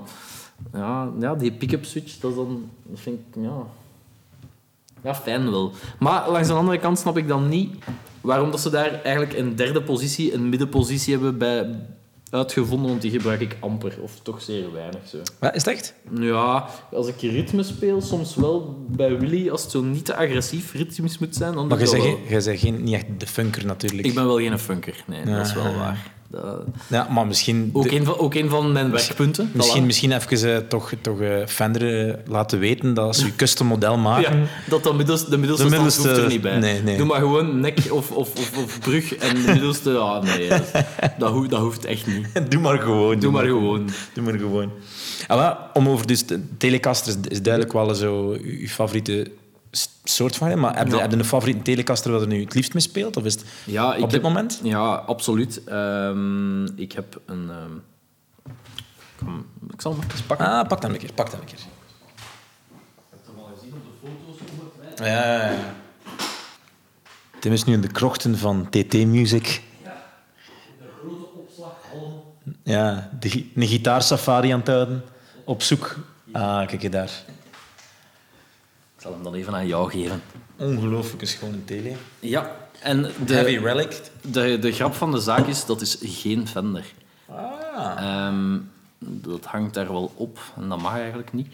ja, ja die pick-up switch, dat, dan, vind ik ja, ja, fijn wel. Maar langs de andere kant snap ik dan niet waarom dat ze daar eigenlijk een derde positie, een middenpositie hebben bij uitgevonden, want die gebruik ik amper, of toch zeer weinig. Zo. Is het echt? Ja, als ik ritme speel, soms wel bij Willy, als het zo niet te agressief ritmisch moet zijn, dan Maar jij dat bent geen- jij bent geen, niet echt de funker natuurlijk. Ik ben wel geen funker, nee, dat is wel waar. Dat- Ja, maar misschien... ook, de- een van, ook een van mijn werkpunten. Misschien, voilà. misschien even eh, toch, toch eh, Fender eh, laten weten dat als ze je custom model maken... Ja, dat de middelste, de middelste, De stand middelste- hoeft er niet bij. nee, nee. Doe maar gewoon nek of, of, of, of brug en de middelste... Ah, nee, dat, dat, hoeft, dat hoeft echt niet. Doe maar gewoon. Doe maar gewoon. Doe maar gewoon. Ah, wel, om over dus de Telecaster is, duidelijk wel zo je favoriete soort van. Maar heb je, Ja. heb je een favoriete Telecaster waar je nu het liefst mee speelt? Of is het Ja, op dit heb- moment? Ja, absoluut. Ehm, ik heb een... ehm, kom, ik zal hem even pakken. Ah, pak dan een keer. Pak dan een keer. Ja, ja, ja. Tim is nu in de krochten van TT Music. Ja, de, gi- een gitaarsafari aan het houden. Op zoek. Ah, kijk je daar. Ik zal hem dan even aan jou geven. Ongelooflijke schone tele. Ja, en de, Heavy Relic. de, de grap van de zaak is, dat is geen Fender. Ah. Ehm, dat hangt daar wel op en dat mag eigenlijk niet.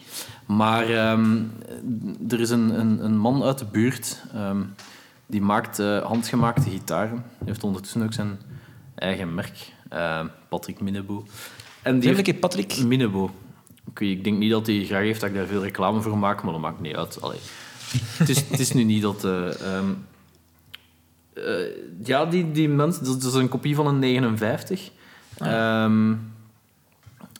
Maar ehm, er is een, een, een man uit de buurt ehm, die maakt eh, handgemaakte gitaren. Hij heeft ondertussen ook zijn eigen merk, ehm, Patrick Minnebo. En die Even een keer, Patrick. Minnebo. Ik, weet- ik denk niet dat hij graag heeft dat ik daar veel reclame voor maak, maar dat maakt niet uit. Allee. Het, is, het is nu niet dat... eh, ehm, eh, ja, die, die mens, dat is een kopie van een 59. Ehm,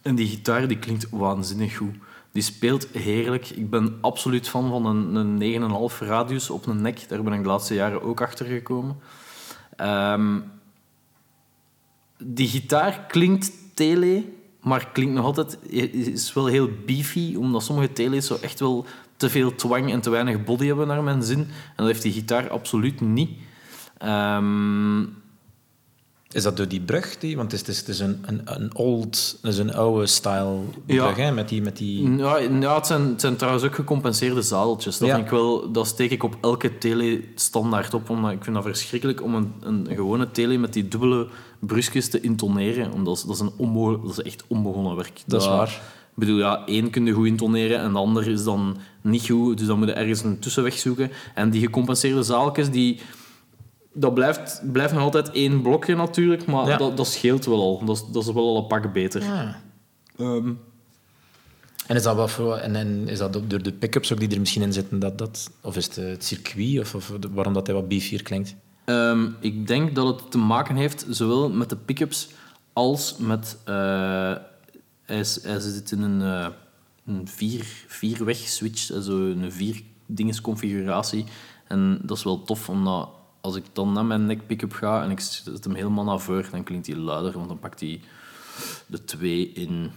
en die gitaar die klinkt waanzinnig goed. Die speelt heerlijk. Ik ben absoluut fan van een, een 9,5 radius op een nek. Daar ben ik de laatste jaren ook achter gekomen. Ehm, die gitaar klinkt tele, maar klinkt nog altijd... is wel heel beefy, omdat sommige tele's zo echt wel te veel twang en te weinig body hebben, naar mijn zin. En dat heeft die gitaar absoluut niet. Ehm, Is dat door die brug? Die, want het is, het is een, een, een old, het is een oude style Ja. brug, hè? Met die... Met die... Ja, ja het, zijn, het zijn trouwens ook gecompenseerde zadeltjes. Dat, Ja. ik wel, dat steek ik op elke tele standaard op. Omdat ik vind dat verschrikkelijk om een, een gewone tele met die dubbele brusjes te intoneren. Omdat dat, is, een onmo- dat is echt onbegonnen werk. Dat is waar. Ik bedoel, ja, één kun je goed intoneren en de ander is dan niet goed. Dus dan moet je ergens een tussenweg zoeken. En die gecompenseerde zaaltjes, die... Dat blijft, blijft nog altijd één blokje natuurlijk, maar Ja. dat, dat scheelt wel al. Dat is, dat is wel al een pak beter. Ehm, En is dat, wat voor, en, en is dat ook door de pick-ups ook die er misschien in zitten? Dat, dat, of is het eh, het circuit? Of, of de- waarom dat hij wat beefier klinkt? Ehm, ik denk dat het te maken heeft zowel met de pick-ups als met... eh, hij, is- hij zit in een, eh, een vier, vierweg switch, zo een vier dinges configuratie. En dat is wel tof, omdat als ik dan naar mijn neck pick-up ga en ik zet hem helemaal naar voren, dan klinkt hij luider, want dan pakt hij de twee in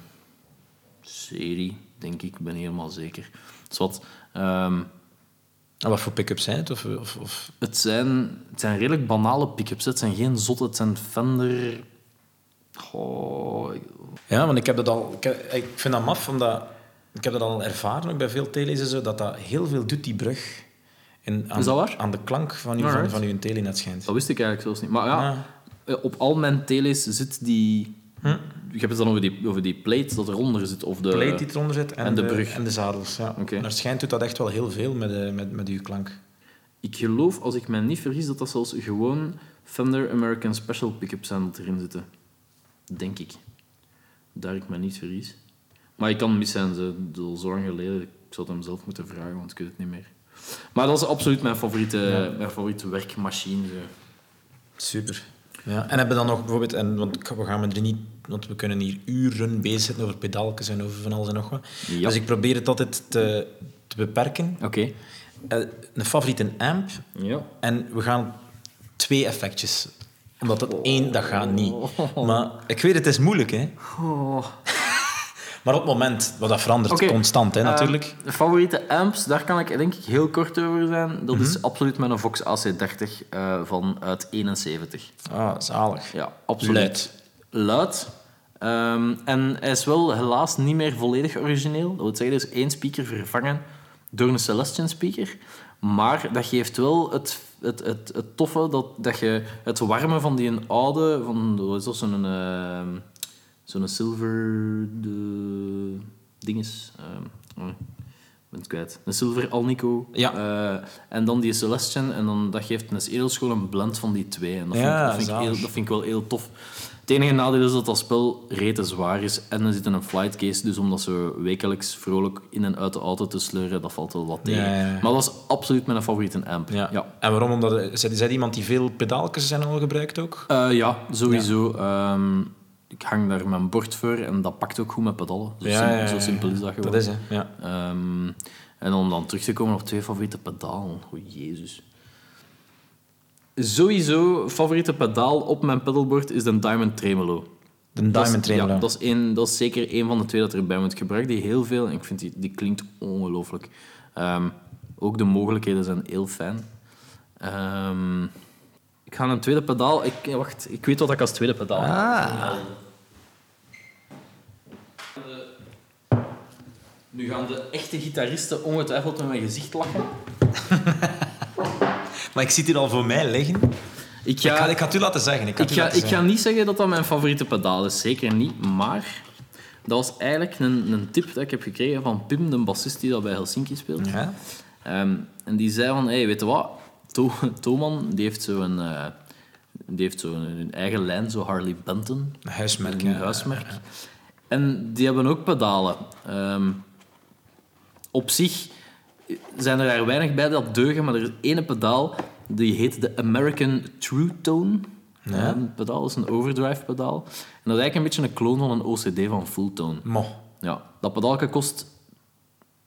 serie, denk ik. Ik ben helemaal zeker. Dus wat... ehm, En wat voor pick-ups zijn het? Of, of, of... het zijn, het zijn redelijk banale pick-ups. Het zijn geen zotte, het zijn Fender... Ja, want ik heb dat al... Ik, heb- ik vind dat maf, omdat... Ik heb dat al ervaren, ook bij veel zo, dat dat heel veel doet, die brug. En aan, Is dat waar? Aan de klank van uw, van, Alright. van uw tele net schijnt. dat wist ik eigenlijk zelfs niet. Maar ja, Ja. eh, op al mijn tele's zit die... Ik heb het dan over die, over die plate dat eronder zit. Of de, plate die eronder zit en, en de brug. En de zadels, ja. Oké. Naar schijnt doet dat echt wel heel veel met, eh, met, met uw klank. Ik geloof, als ik mij niet vergis, dat dat zelfs gewoon Fender American Special pick-ups zijn dat erin zitten. Denk ik. Daar ik me niet vergis. Maar ik kan mis zijn, ze al zo lang geleden. Ik zou het hem zelf moeten vragen, want ik weet het niet meer. Maar dat is absoluut mijn favoriete, mijn favoriete werkmachine. zo. Super. Ja. En hebben dan nog bijvoorbeeld, en, want we gaan er niet, want we kunnen hier uren bezig zitten over pedaaltjes en over van alles en nog wat. Ja. Dus ik probeer het altijd te, te beperken. Oké. Eh, een favoriete amp Ja. en we gaan twee effectjes. Omdat het één, dat gaat niet. Maar ik weet, het is moeilijk, hè. Maar op het moment, wat dat verandert constant, hè, Eh, natuurlijk. de favoriete amps, daar kan ik denk ik heel kort over zijn. Dat is absoluut mijn Vox AC30 eh van uit 71. ah, zalig. Ja, absoluut. Luid. Luid. Ehm, en hij is wel helaas niet meer volledig origineel. Dat wil zeggen, er is één speaker vervangen door een Celestion speaker. Maar dat geeft wel het, het, het, het toffe dat, dat je het warme van die een oude, van is dat, zo'n ehm, zo'n silver de, dinges. oh, ik ben het kwijt. Een silver Alnico. Ja. Eh, en dan die Celestion. En dan, dat geeft een edels gewoon een blend van die twee. En dat, Ja, vind, ik- dat, vind ik zalig. heel, dat vind ik wel heel tof. Het enige nadeel is dat dat spel rete zwaar is. En er zit in een flightcase. Dus om dat zo wekelijks vrolijk in en uit de auto te sleuren, dat valt wel wat tegen. Ja, ja, ja. Maar dat is absoluut mijn favoriete amp. Ja. En waarom? Omdat, eh, zij, zij iemand die veel pedaaltjes zijn al gebruikt ook? Eh, ja, sowieso. Ehm, ik hang daar mijn bord voor en dat pakt ook goed met pedalen. Zo, sim- zo simpel is dat gewoon. Dat is, hè. Ja. Ehm, en om dan terug te komen op twee favoriete pedalen. O, jezus. Sowieso, favoriete pedaal op mijn pedalboard is de Diamond Tremolo. De Dat is- Diamond Tremolo. Ja, dat, is één, dat is zeker een van de twee dat erbij moet. Ik gebruik die heel veel en ik vind die, die klinkt ongelooflijk. Ehm, ook de mogelijkheden zijn heel fijn. Ehm, ik ga een tweede pedaal... Ik, eh, wacht, ik weet wat ik als tweede pedaal ah. Eh, nu gaan de echte gitaristen ongetwijfeld met mijn gezicht lachen. maar ik zit hier al voor mij liggen. Ik ga, ik, ga, het u laten zeggen. Ik, ga, ik ga, niet zeggen dat dat mijn favoriete pedaal is. Zeker niet. Maar dat was eigenlijk een, een tip dat ik heb gekregen van Pim, de bassist die dat bij Helsinki speelt. Ja. Ehm, en die zei van, hey, weet je wat? To Toman, die heeft zo'n eh die heeft zo eigen lijn, zo Harley Benton. Een huismerk. Een ja. huismerk. En die hebben ook pedalen. Ehm, op zich zijn er daar weinig bij dat deugen, maar er is ene pedaal die heet de American True Tone. Ja. Een pedaal is een overdrive pedaal. En dat is eigenlijk een beetje een kloon van een OCD van Full Tone. Mo. Ja, dat pedaalje kost,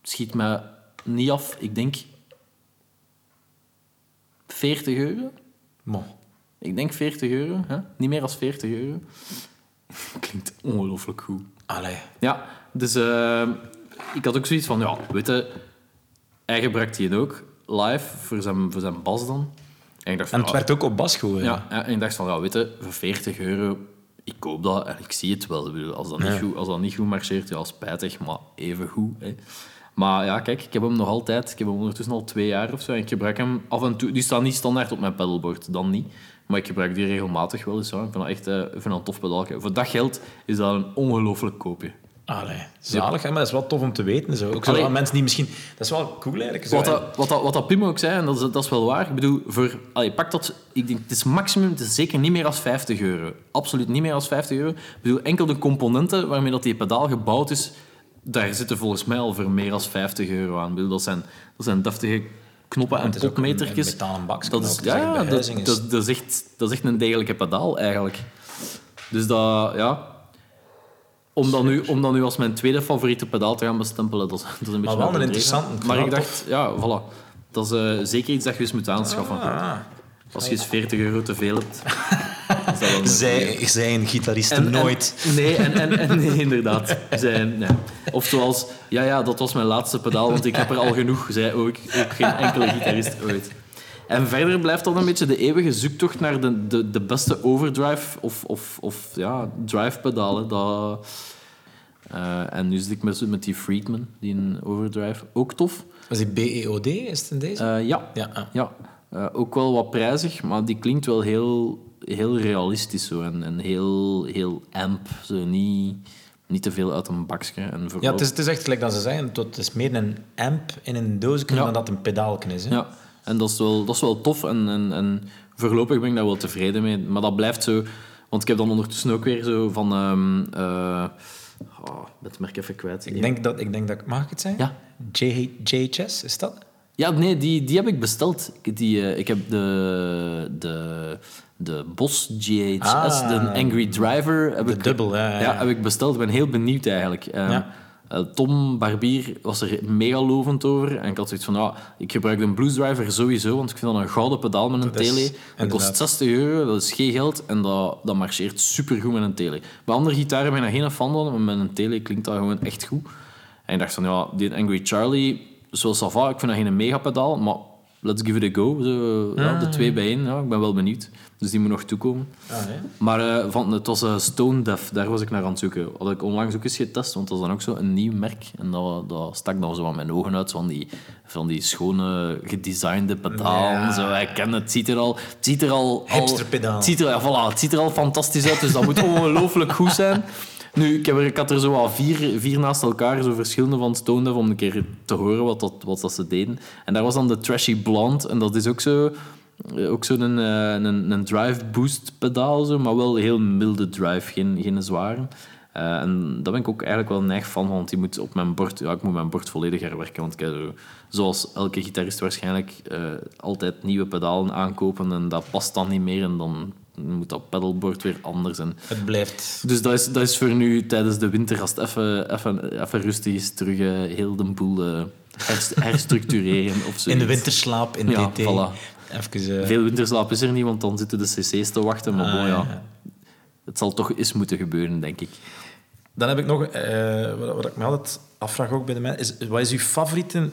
schiet me niet af, ik denk 40 euro. Mo. Ik denk 40 euro, hè? niet meer dan 40 euro. Klinkt ongelooflijk goed. Allee. Ja, dus eh, ik had ook zoiets van, ja, weet je, hij gebruikt die ook live voor zijn, voor zijn bas dan. En ik dacht En het werd ook op bas gehoord. ja, en ik dacht van, ja, weet je, voor 40 euro, ik koop dat en ik zie het wel. Als dat, niet, goed, als dat niet goed marcheert, ja, spijtig, maar even goed. Hè. Maar ja, kijk, ik heb hem nog altijd. Ik heb hem ondertussen al twee jaar of zo. En ik gebruik hem af en toe. Die staat niet standaard op mijn pedalboard, dan niet. Maar ik gebruik die regelmatig wel eens. Ja. Ik vind dat echt eh, vind dat een tof pedaaltje. Voor dat geld is dat een ongelooflijk koopje. Allee. Zalig, hè, maar dat is wel tof om te weten. Zo. Ook zo aan mensen die misschien... Dat is wel cool eigenlijk. Zo, Wat dat, wat, dat, wat dat Pim ook zei, en dat is, dat is wel waar. Ik bedoel, voor, allee, pak dat, ik denk, het is maximum, het is zeker niet meer dan 50 euro. Absoluut niet meer dan 50 euro. Ik bedoel, enkel de componenten waarmee dat die pedaal gebouwd is, daar zitten volgens mij al voor meer dan 50 euro aan. Bedoel, dat, zijn, dat zijn deftige knoppen Ja, en bakje Dat is, dus ja, dat, dat, dat, is echt, dat is echt een degelijke pedaal, eigenlijk. Dus dat, ja... Om dat, nu, om dat nu als mijn tweede favoriete pedaal te gaan bestempelen, dat is, dat is een beetje wel een interessante. Maar ik dacht, ja, voilà. Dat is eh, zeker iets dat je eens moet aanschaffen. Ah. Als je eens 40 euro te veel hebt. is dat wel een Zij, zij een gitarist en- en- nooit. nee, en, en, en nee, inderdaad. Zij, nee. Of zoals, ja, ja, dat was mijn laatste pedaal, want ik heb er al genoeg. Zij ook, ook geen enkele gitarist ooit. En verder blijft dan een beetje de eeuwige zoektocht naar de, de, de beste overdrive of, of, of ja, drive pedalen. Dat, eh, en nu zit ik met, met die Friedman, die een overdrive. Ook tof. Was die BEOD? Is het in deze? Eh, ja, ja. ah. ja. Eh, ook wel wat prijzig, maar die klinkt wel heel, heel realistisch zo. En, en heel, heel amp. Zo niet, niet te veel uit een bakje. En Ja, het is, het is echt gelijk dat ze zeggen. Het is meer een amp in een doosje Ja. dan dat een pedaalken is. Hè? Ja, en dat is wel, dat is wel tof. En, en, en voorlopig ben ik daar wel tevreden mee. Maar dat blijft zo... Want ik heb dan ondertussen ook weer zo van... ehm eh, oh, het merk even kwijt. Ik, denk dat, ik denk dat... Mag ik het zeggen? Ja. J, JHS, is dat? Ja, nee, die, die heb ik besteld. Ik- Die, eh, ik heb de, de, de Boss GHS, Ah. de Angry Driver. Heb De ik, dubbel, ja, ja, ja. heb ik besteld. Ik ben heel benieuwd eigenlijk. Ehm, Ja. eh, Tom Barbier was er mega lovend over. En ik had zoiets van, ja, ik gebruik de Blues Driver sowieso, want ik vind dat een gouden pedaal met een Dat is- tele. Dat inderdaad. kost 60 euro, dat is geen geld. En dat, dat marcheert supergoed met een tele. Bij andere gitaren ben ik daar geen fan van, maar met een tele klinkt dat gewoon echt goed. En ik dacht van, ja, die Angry Charlie, zoals Sava, ik vind dat geen mega pedaal, maar let's give it a go. Zo, ja, de twee bij één, ja, ik ben wel benieuwd. Dus die moet nog toekomen. Ah. Maar eh, van, het was eh, Stone Deaf, daar was ik naar aan het zoeken. Had ik onlangs ook eens getest, want dat is dan ook zo een nieuw merk. En dat, dat stak dan zo aan mijn ogen uit, van die, van die schone, gedesignde pedalen. Ja. Zo, ik ken het, het ziet er al... Het ziet er al, al. Het ziet, er, ja, voilà, het ziet er al fantastisch uit, dus dat moet ongelooflijk goed zijn. Nu, ik, heb ik had er zo al vier, vier naast elkaar, zo verschillende van Stone om een keer te horen wat, dat, wat ze deden. En daar was dan de Trashy Blonde, en dat is ook zo... eh, Ook zo'n een, eh, een, een drive boost pedaal, zo, maar wel heel milde drive, geen, geen zware. Eh, en daar ben ik ook eigenlijk wel neig van, want die moet op mijn bord, ja, ik moet mijn bord volledig herwerken. Want ik zo, zoals elke gitarist waarschijnlijk altijd nieuwe pedalen aankopen en dat past dan niet meer en dan moet dat pedalboard weer anders. En, Het blijft... dus dat is, dat is voor nu tijdens de winter, als het even, even, even rustig is, terug eh, heel de boel eh, herst- herstructureren of zo. In de winterslaap, in Ja, voilà. Even... eh, Veel winterslaap is er niet, want dan zitten de cc's te wachten. Maar ah, bon, ja, ja. het zal toch eens moeten gebeuren, denk ik. Dan heb ik nog, eh, wat, wat ik me altijd afvraag ook bij de mensen, is wat is uw favoriete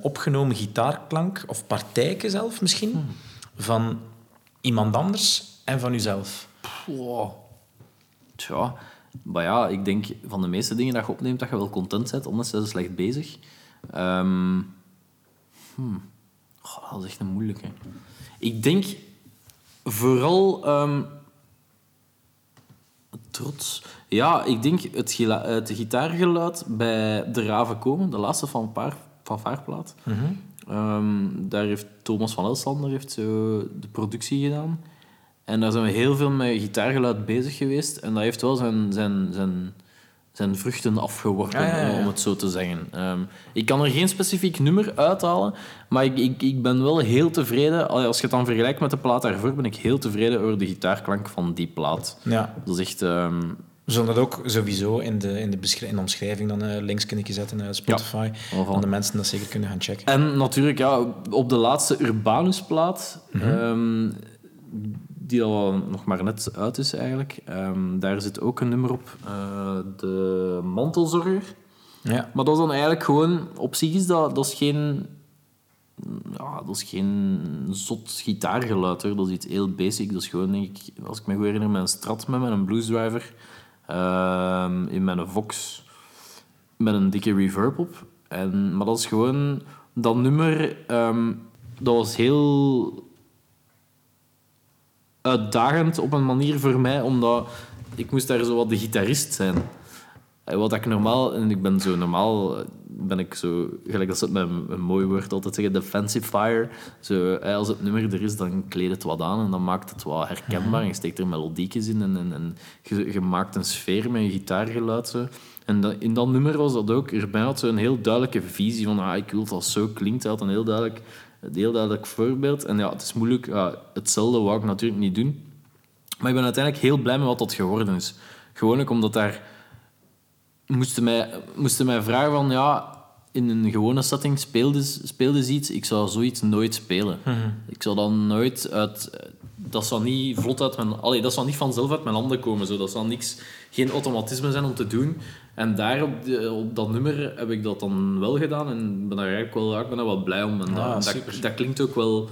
opgenomen gitaarklank of partijke zelf misschien Hmm. van iemand anders en van uzelf? Wow. Tja, Maar ja, ik denk van de meeste dingen dat je opneemt, dat je wel content bent, anders zijn ze slecht bezig. Hmm. Goh, dat is echt een moeilijke. Ik denk vooral... ehm, trots. Ja, ik denk het, het gitaargeluid bij De Raven Komen, de laatste van, paar, van Vaarplaat. Ehm, daar heeft Thomas van Elslander heeft zo de productie gedaan. En daar zijn we heel veel met gitaargeluid bezig geweest. En dat heeft wel zijn, zijn, zijn, zijn vruchten afgeworpen, Ja, ja, ja. om het zo te zeggen. Ehm, ik kan er geen specifiek nummer uithalen, maar ik, ik, ik ben wel heel tevreden. Als je het dan vergelijkt met de plaat daarvoor, ben ik heel tevreden over de gitaarklank van die plaat. Ja. Dat is echt... ehm, We zullen dat ook sowieso in de, in de, in de omschrijving dan eh, links kunnen zetten naar Spotify. Voilà. Om de mensen dat zeker kunnen gaan checken. En natuurlijk, ja, op de laatste Urbanus-plaat, ehm, die al nog maar net uit is eigenlijk, ehm, daar zit ook een nummer op, eh, de Mantelzorger. Ja. Maar dat is dan eigenlijk gewoon, op zich is dat, dat is geen, ja, dat is geen zot gitaargeluid hoor. Dat is iets heel basic. Dat is gewoon, denk ik, als ik me goed herinner, een strat met een bluesdriver, in mijn Vox met een dikke reverb op. En, maar dat is gewoon, dat nummer, ehm, dat was heel uitdagend op een manier voor mij, omdat ik moest daar zo wat de gitarist zijn. En Wat ik normaal, en ik ben zo normaal, eh, ben ik zo, gelijk ze het met een, een mooi woord altijd zeggen, de fancifier. Zo, eh, als het nummer er is, dan kleed het wat aan en dan maakt het wat herkenbaar. En je steekt er melodiekjes in en, en, en je, je maakt een sfeer met een gitaargeluid. Zo. En dat- in dat nummer was dat ook, erbij had ze een heel duidelijke visie van, ah, ik wil dat zo klinkt. Hij had een heel duidelijk, een heel duidelijk voorbeeld. En ja, het is moeilijk, ja, hetzelfde wou ik natuurlijk niet doen. Maar ik ben uiteindelijk heel blij met wat dat geworden is. Gewoon ook omdat daar moesten mij, moesten mij vragen van ja, in een gewone setting speelde, speelde ze iets, ik zou zoiets nooit spelen. Ik zou dan nooit uit... Dat zou niet vlot uit mijn... Allee, dat zou niet vanzelf uit mijn handen komen. Zo. Dat zou niks, geen automatisme zijn om te doen. En daar op, de- op dat nummer heb ik dat dan wel gedaan en ben daar eigenlijk wel, ik ben daar wel blij om. En dat, Ah, dat, dat klinkt ook wel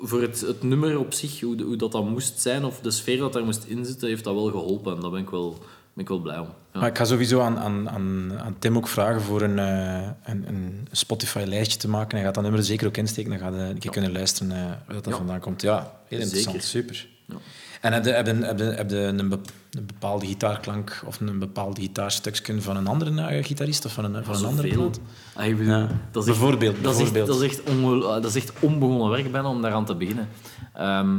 voor het, het nummer op zich, hoe, hoe dat, dat moest zijn, of de sfeer dat daar moest inzitten, heeft dat wel geholpen. En daar ben ik wel, ben ik wel blij om. Ja. Maar ik ga sowieso aan, aan, aan, aan Tim ook vragen voor een, eh, een, een Spotify-lijstje te maken. Hij gaat dat nummer er zeker ook insteken. Dan gaat hij een keer kunnen luisteren eh, waar dat Ja. vandaan komt. Ja, heel interessant. Zeker. Super. Ja. En heb je, heb je, heb je, heb je een, bep- een bepaalde gitaarklank of een bepaald gitaarstukje van een andere eh, gitarist of van een, van een andere plaat? Ah, Ja. dat is echt- Bijvoorbeeld, Dat is echt, bijvoorbeeld. dat is echt, onge- ah, dat is echt onbegonnen werk bijna om daaraan te beginnen. Ehm,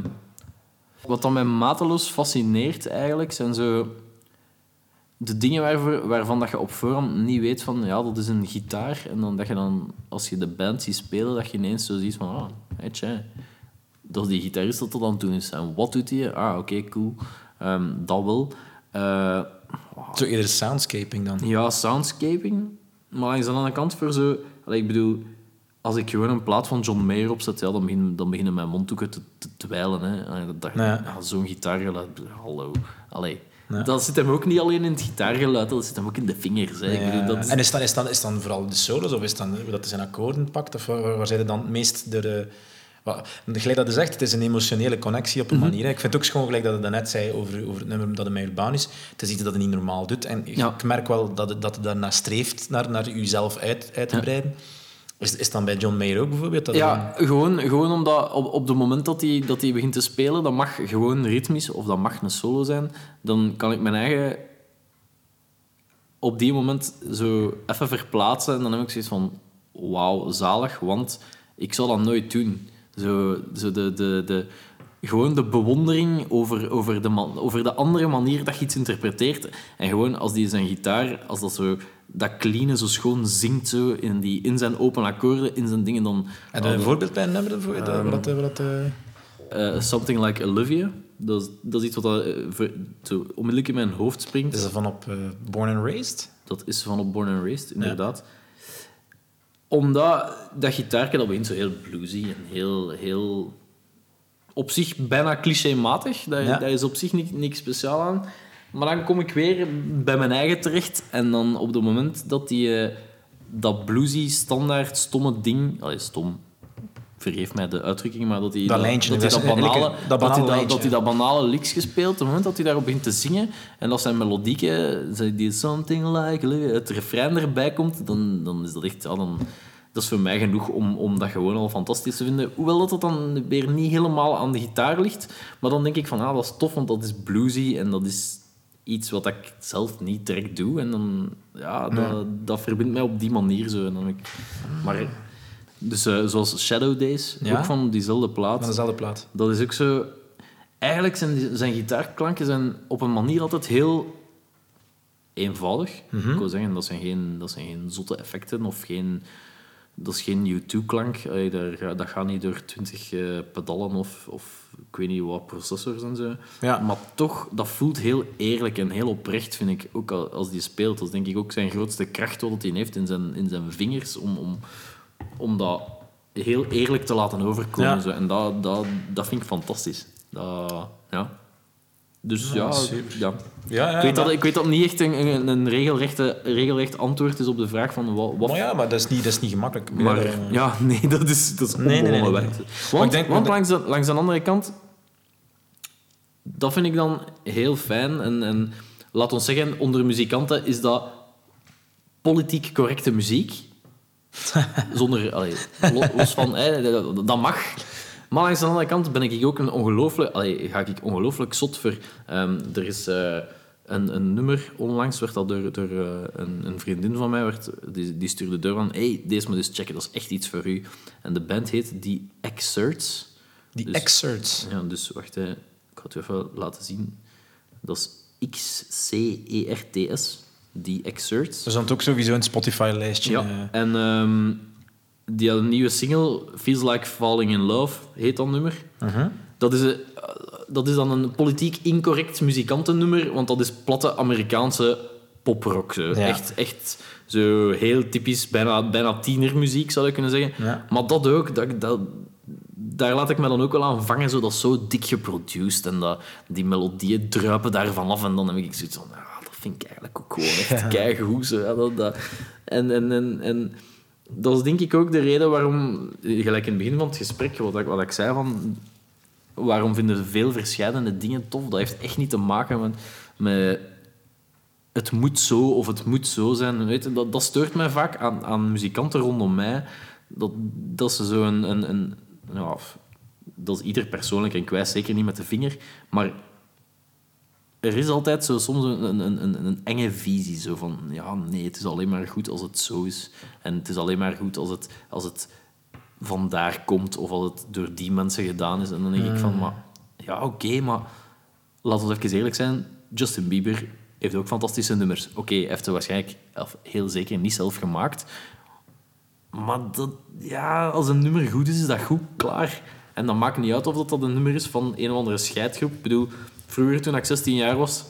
wat dan mij mateloos fascineert eigenlijk, zijn zo de dingen waarvoor, waarvan dat je op voorhand niet weet van, ja, dat is een gitaar. En dan dat je dan, als je de band ziet spelen, dat je ineens zo ziet van, ah, hey, dat is die gitarist dat er dan toen is. En wat doet hij? Ah, oké, cool. Ehm, dat wel. Eh, Zo eerder soundscaping dan. ja, soundscaping. Maar langs de andere kant voor zo... Ik bedoel, als ik gewoon een plaat van John Mayer opzet, ja, dan, begin, dan beginnen mijn mondhoeken te, te dweilen. Hè. Dat, dat, Ja. ja, Zo'n gitaargeluid, hallo. Allee. Ja. Dat zit hem ook niet alleen in het gitaargeluid, dat zit hem ook in de vingers. Hè. Ik Ja, bedoel, dat is- En is dan, is, dan, is dan vooral de solos of is dan hoe dat hij zijn akkoorden pakt? Of waar, waar zijn dan het meest de... de wat- gelijk dat je zegt, het is een emotionele connectie op een manier. hè. Ik vind het ook schoon, gelijk dat je net zei over, over het nummer dat hij met Urban is. Het is iets dat hij niet normaal doet. En ik- Ja. ik merk wel dat het, dat het daarna streeft naar, naar jezelf uit, uit te Ja. breiden. Is, is het dan bij John Mayer ook bijvoorbeeld? Dat Ja, gewoon, gewoon omdat op, op het moment dat hij, dat hij begint te spelen, dat mag gewoon ritmisch of dat mag een solo zijn, dan kan ik mijn eigen op die moment zo even verplaatsen en dan heb ik zoiets van wauw, zalig, want ik zou dat nooit doen. Zo, zo de, de, de, gewoon de bewondering over, over, de man, over de andere manier dat je iets interpreteert. En gewoon als die zijn gitaar, als dat zo dat clean zo schoon zingt zo in, die, in zijn open akkoorden, in zijn dingen, dan... Heb je een voorbeeld bij een nummer? Ehm, Dat- wat dat, wat dat, eh, eh, Something Like Olivia, dat is, dat is iets wat dat, eh, ver- zo onmiddellijk in mijn hoofd springt. is dat van op eh, Born and Raised? Dat is van op Born and Raised, inderdaad. Omdat dat gitaarke, dat begint zo heel bluesy en heel, heel... Op zich bijna clichématig. Dat, Ja. dat is op zich niks, niks speciaal aan. Maar dan kom ik weer bij mijn eigen terecht. En dan op het moment dat die... eh, dat bluesy, standaard, stomme ding... Allee, stom. vergeef mij de uitdrukking, maar dat hij Dat lijntje, dat, dat dat, banale, dat dat, banale dat, dat hij dat banale licks gespeeld, op het moment dat hij daarop begint te zingen, en als zijn melodieke, zei die something like, het refrein erbij komt, dan, dan is dat echt, ja, dan, dat is voor mij genoeg om, om dat gewoon al fantastisch te vinden. Hoewel dat het dan weer niet helemaal aan de gitaar ligt, maar dan denk ik van, ah, dat is tof, want dat is bluesy en dat is iets wat ik zelf niet direct doe. En dan, ja, dat, dat verbindt mij op die manier zo. En dan ik, maar, dus eh, zoals Shadow Days, Ja? ook van diezelfde plaat. Van dezelfde plaat. Dat is ook zo... Eigenlijk zijn zijn gitaarklanken zijn op een manier altijd heel eenvoudig. Mhm. Ik wil zeggen, dat zijn, geen, dat zijn geen zotte effecten of geen... Dat is geen U2-klank. Allee, daar ga- Dat gaat niet door twintig eh, pedalen of, of ik weet niet wat processors en zo. Ja. Maar toch, dat voelt heel eerlijk en heel oprecht, vind ik. Ook al- als die speelt. Dat is denk ik ook zijn grootste kracht wat hij heeft in zijn, in zijn vingers. Om, om, om dat heel eerlijk te laten overkomen. Ja. Zo. En dat, dat, dat vind ik fantastisch. Dat, ja. Dus ja, super. ja. Ja, ja, ik, weet maar- dat, ik weet dat niet echt een, een, een regelrechte, regelrecht antwoord is op de vraag van wat... wat Maar ja, maar dat is niet, dat is niet gemakkelijk. maar Eh, ja, nee, dat is, dat is Nee, nee, nee, Want, ik denk- want langs, de, langs de andere kant, dat vind ik dan heel fijn. En, en laat ons zeggen, onder muzikanten is dat politiek correcte muziek. Zonder, allee, lo- los van, hè, dat mag. Maar langs de andere kant ben ik ook een ongelooflijk, allee, ga ik ongelooflijk zot voor. ehm, er is eh, een, een nummer, onlangs werd dat door, door eh, een, een vriendin van mij, werd, die, die stuurde door van, hey, deze moet eens checken, dat is echt iets voor u. En de band heet The Excerts. Die Dus- excerts. Ja, dus wacht, hè. ik ga het u even laten zien. Dat is X-C-E-R-T-S, The Excerts. Er stond ook sowieso een Spotify-lijstje. Ja, eh. en ehm, die had een nieuwe single, Feels Like Falling in Love, heet dat nummer. Mhm. dat, is, een- dat is dan een politiek incorrect muzikantennummer, want dat is platte Amerikaanse poprock. Zo. Echt, echt zo heel typisch, bijna, bijna tienermuziek zou je kunnen zeggen. Ja. Maar dat ook, dat, dat, daar laat ik me dan ook wel aan vangen, zo, dat is zo dik geproduced en dat, die melodieën druipen daarvan af en dan heb ik zoiets van, ah, dat vind ik eigenlijk ook gewoon echt keigoed. Zo, ja, dat, dat. En, en, en, en dat is denk ik ook de reden waarom, gelijk in het begin van het gesprek, wat ik, wat ik zei van, waarom vinden veel verschillende dingen tof? Dat heeft echt niet te maken met, met het moet zo of het moet zo zijn. Weet je, dat, dat steurt mij vaak aan, aan muzikanten rondom mij. Dat, dat ze zo een... een, een ja, dat is ieder persoonlijk en ik wijs zeker niet met de vinger. Maar er is altijd zo soms een, een, een, een enge visie. Zo van, ja, nee, het is alleen maar goed als het zo is. En het is alleen maar goed als het, als het vandaar komt of als het door die mensen gedaan is. En dan denk ik van, maar, ja, oké, maar laten we even eerlijk zijn. Justin Bieber heeft ook fantastische nummers. Oké, hij heeft ze waarschijnlijk, of heel zeker, niet zelf gemaakt. Maar dat, ja, als een nummer goed is, is dat goed, klaar. En dan maakt niet uit of dat, dat een nummer is van een of andere scheidgroep. Ik bedoel, vroeger toen ik 16 jaar was...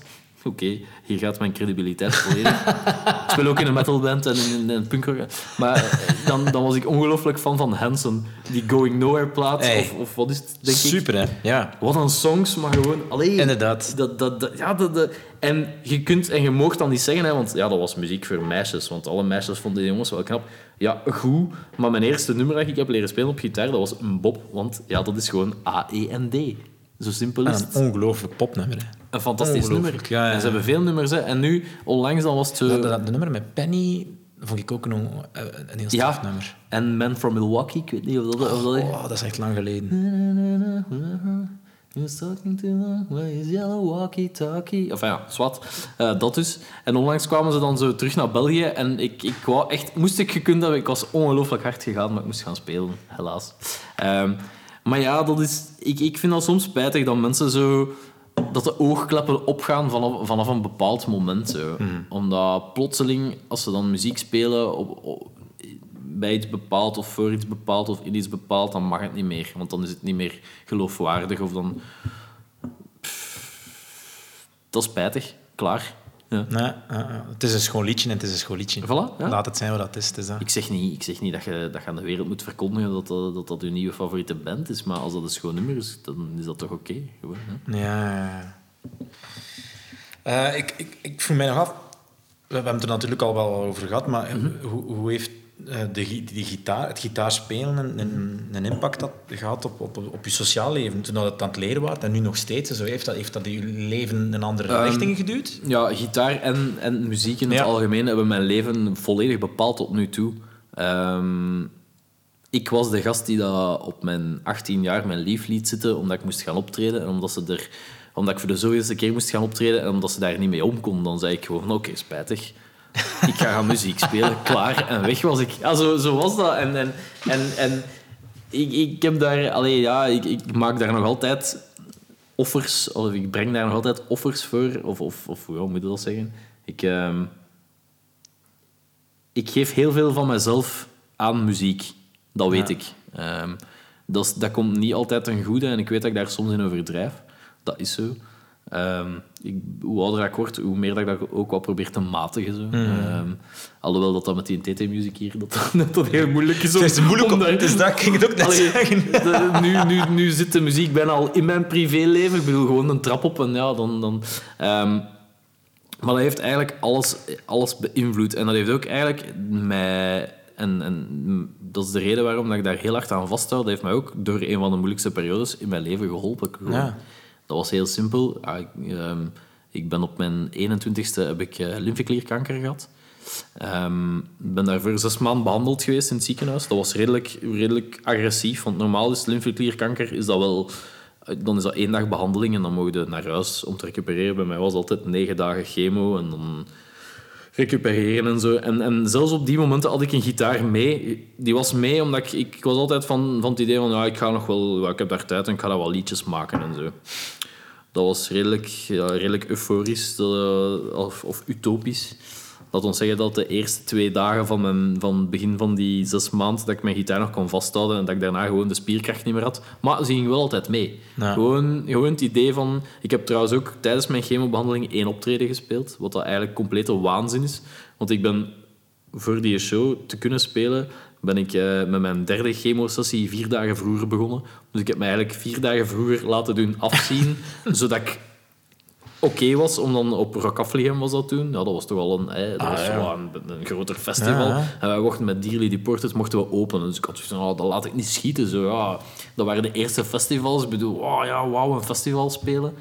Oké, hier gaat mijn credibiliteit volledig. ik speel ook in een metalband en in, in een punkrock. Maar eh, dan, dan was ik ongelooflijk fan van Hanson. Die Going Nowhere plaat. Hey. Of, of wat is het, denk ik? Super, hè? Ja. Wat een songs, maar gewoon... Allee, Inderdaad. Dat, dat, dat, ja, dat, dat- en je kunt en je moogt dan niet zeggen, hè, want ja, dat was muziek voor meisjes. Want alle meisjes vonden die jongens wel knap. Ja, goed. Maar mijn eerste nummer dat ik heb leren spelen op gitaar, dat was een bob. Want ja, dat is gewoon A-E-N-D. Zo simpel is het. een ongelooflijk popnummer, hè. Een fantastisch nummer. Ja, ja, En ze hebben veel nummers. Hè. En nu, onlangs, dan was het zo... Dat, dat, dat nummer met Penny vond ik ook een, eh, een heel straf nummer. en Man from Milwaukee, ik weet niet of dat... Of dat Oh, dat is echt lang geleden. He was talking too long, where is yellow walkie-talkie? Enfin ja, zwart. Eh, dat dus. En onlangs kwamen ze dan zo terug naar België en ik, ik wou echt... Moest ik gekund hebben, ik was ongelooflijk hard gegaan, maar ik moest gaan spelen, helaas. Ehm, maar ja, dat is, ik, ik vind dat soms spijtig dat mensen zo... Dat de oogkleppen opgaan vanaf, vanaf een bepaald moment. Zo. Omdat plotseling, als ze dan muziek spelen op, op- bij iets bepaald of voor iets bepaald of in iets bepaald, dan mag het niet meer. Want dan is het niet meer geloofwaardig of dan... Pff, dat is spijtig. Klaar. Ja. Nee, het is een schoon liedje en het is een schoon liedje. Voilà, ja. Laat het zijn wat het is. Het is dat. Ik zeg niet, ik zeg niet dat, je, dat je aan de wereld moet verkondigen dat dat, dat, dat je nieuwe favoriete band is, maar als dat een schoon nummer is, dan is dat toch oké. gewoon, hè. Ja. Eh, ik, ik, ik vroeg mij nog af... We hebben het er natuurlijk al wel over gehad, maar Mhm. hoe, hoe heeft de, gi- die gitaar, het gitaarspelen een, een, een impact had gehad op, op, op je sociaal leven. Toen dat het aan het leren was en nu nog steeds. Zo heeft, dat, heeft dat je leven een andere Ehm, richting geduwd? Ja, gitaar en, en muziek in het algemeen hebben mijn leven volledig bepaald tot nu toe. Ehm, ik was de gast die dat op mijn 18 jaar mijn lief liet zitten omdat ik moest gaan optreden. En omdat, ze er, omdat ik voor de zoveelste keer moest gaan optreden en omdat ze daar niet mee om kon, dan zei ik gewoon, oké, spijtig. Ik ga gaan muziek spelen, klaar. En weg was ik. Ja, zo, zo was dat. En, en, en, en ik, ik heb daar... Allee, ja, ik, ik maak daar nog altijd offers, of ik breng daar nog altijd offers voor, of, of, of hoe moet je dat zeggen? Ik, ehm, ik geef heel veel van mezelf aan muziek. Dat weet Ja. ik. Ehm, dat, dat komt niet altijd ten goede en ik weet dat ik daar soms in overdrijf. Dat is zo. Ehm, ik, hoe ouder ik word, hoe meer dat ik dat ook wel probeer te matigen. Zo. Ehm, alhoewel dat, dat met die TT-muziek hier dat, dat, dat heel moeilijk is. om- Het is moeilijk om... daar- Dus dat ging het ook net Allee, zeggen. de- nu, nu, nu zit de muziek bijna al in mijn privéleven. Ik bedoel, gewoon een trap op en ja, dan... dan ehm, maar dat heeft eigenlijk alles, alles beïnvloed. En dat heeft ook eigenlijk mij... En, en dat is de reden waarom dat ik daar heel hard aan vasthoud. Dat heeft mij ook door een van de moeilijkste periodes in mijn leven geholpen. Gewoon. Ja. Dat was heel simpel. Ja, ik, ehm, ik ben op mijn 21ste heb ik eh, lymfeklierkanker gehad. Ik ben daarvoor zes maanden behandeld geweest in het ziekenhuis. Dat was redelijk, redelijk agressief, want normaal is lymfeklierkanker is dat wel... Dan is dat één dag behandeling en dan mogen je naar huis om te recupereren. Bij mij was altijd negen dagen chemo en dan recupereren en zo. En, en zelfs op die momenten had ik een gitaar mee. Die was mee omdat ik... Ik was altijd van, van het idee van, ja, ik ga nog wel... ik heb daar tijd en ik ga daar wel liedjes maken en zo. Dat was redelijk, ja, redelijk euforisch dat- of, of utopisch. Laat ons zeggen dat de eerste twee dagen van, mijn, van het begin van die zes maanden dat ik mijn gitaar nog kon vasthouden en dat ik daarna gewoon de spierkracht niet meer had. Maar ze ging wel altijd mee. Ja. Gewoon, gewoon het idee van... Ik heb trouwens ook tijdens mijn chemobehandeling één optreden gespeeld, wat dat eigenlijk complete waanzin is. Want ik ben voor die show te kunnen spelen, ben ik eh, met mijn derde chemosessie vier dagen vroeger begonnen. Dus ik heb me eigenlijk vier dagen vroeger laten doen afzien, zodat ik oké was om dan op Rock Afligem was dat toen. Ja, dat was toch al een, dat was ja. wel een, een groter festival. Ja. En wij mochten met Dearly Deported mochten we openen. Dus ik had zoiets van, oh, dat laat ik niet schieten. Zo, ja. Dat waren de eerste festivals. Ik bedoel, oh ja, wauw, een festival spelen.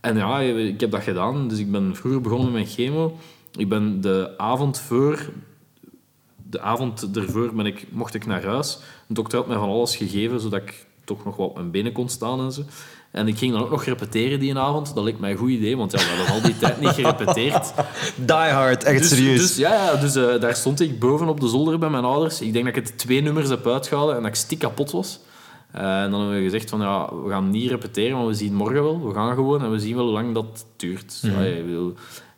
En ja, ik heb dat gedaan. Dus ik ben vroeger begonnen met mijn chemo. Ik ben de avond voor... De avond ervoor ben ik, mocht ik naar huis. De dokter had mij van alles gegeven, zodat ik toch nog wat op mijn benen kon staan en zo. En ik ging dan ook nog repeteren die avond. Dat leek mij een goed idee, want ja, we hadden al die tijd niet gerepeteerd. Die Hard, echt Dus, serieus. dus, ja, dus eh, daar stond ik boven op de zolder bij mijn ouders. Ik denk dat ik het twee nummers heb uitgehouden en dat ik stik kapot was. Eh, en dan hebben we gezegd van ja, we gaan niet repeteren, maar we zien morgen wel. We gaan gewoon en we zien wel hoe lang dat duurt. Bedoel,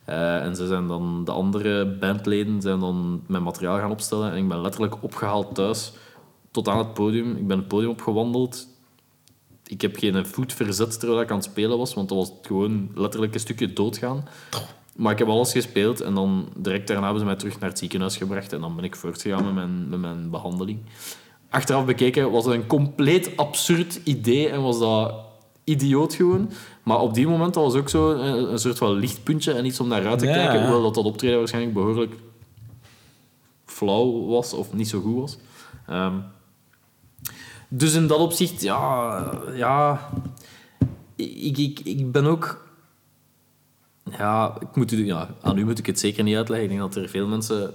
eh, en ze zijn dan, de andere bandleden zijn dan mijn materiaal gaan opstellen. En ik ben letterlijk opgehaald thuis tot aan het podium. Ik ben het podium opgewandeld. Ik heb geen voet verzet terwijl ik aan het spelen was, want dat was gewoon letterlijk een stukje doodgaan. Maar ik heb alles gespeeld en dan direct daarna hebben ze mij terug naar het ziekenhuis gebracht en dan ben ik voortgegaan met mijn, met mijn behandeling. Achteraf bekeken was het een compleet absurd idee en was dat idioot gewoon. Maar op die moment was ook zo een, een soort van lichtpuntje en iets om naar uit te Ja, kijken, hoewel dat, dat optreden waarschijnlijk behoorlijk flauw was of niet zo goed was. Ehm, dus in dat opzicht, ja, ja ik, ik, ik ben ook. Ja, ik moet u, ja, aan u moet ik het zeker niet uitleggen. Ik denk dat er veel mensen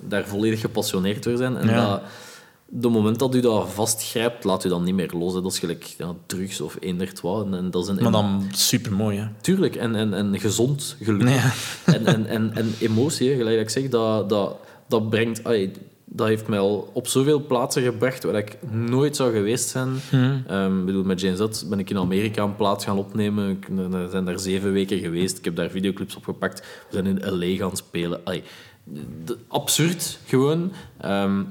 daar volledig gepassioneerd door zijn. En Ja. dat, de moment dat u dat vastgrijpt, laat u dan niet meer los. hè. Dat is gelijk ja, drugs of eendert wat. En, en dat is een, Maar dan supermooi, hè. Tuurlijk, en, en, en gezond geluk. Ja. En, en, en, en emotie, hè, gelijk dat ik zeg, dat, dat, dat brengt... dat heeft mij al op zoveel plaatsen gebracht waar ik nooit zou geweest zijn. Ehm, ik bedoel, met Jane Z ben ik in Amerika een plaats gaan opnemen. Ik we zijn daar zeven weken geweest. Ik heb daar videoclips opgepakt. We zijn in L.A. gaan spelen. De- absurd, gewoon. Ehm,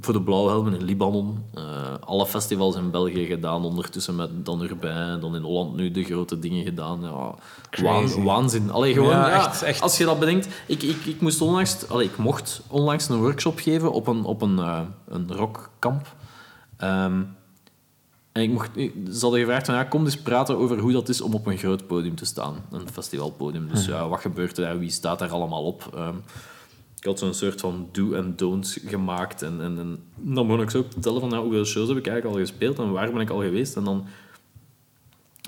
voor de Blauwhelmen in Libanon. Eh, alle festivals in België gedaan. Ondertussen met Dan Urbain. Dan in Holland nu de grote dingen gedaan. Ja, waan- waanzin. Allee, gewoon, Ja, ja, echt, echt. Als je dat bedenkt. Ik, ik, ik, moest onlangs, allee, ik mocht onlangs een workshop geven op een, op een, eh, een rockkamp. Ehm, en ik mocht, ze hadden gevraagd van, ja, kom eens praten over hoe dat is om op een groot podium te staan. Een festivalpodium. Dus ja, wat gebeurt er daar? Wie staat daar allemaal op? Ehm, ik had zo'n soort van do en don'ts gemaakt. En, en, en dan begon ik zo ook te tellen van ja, hoeveel shows heb ik eigenlijk al gespeeld en waar ben ik al geweest. En dan,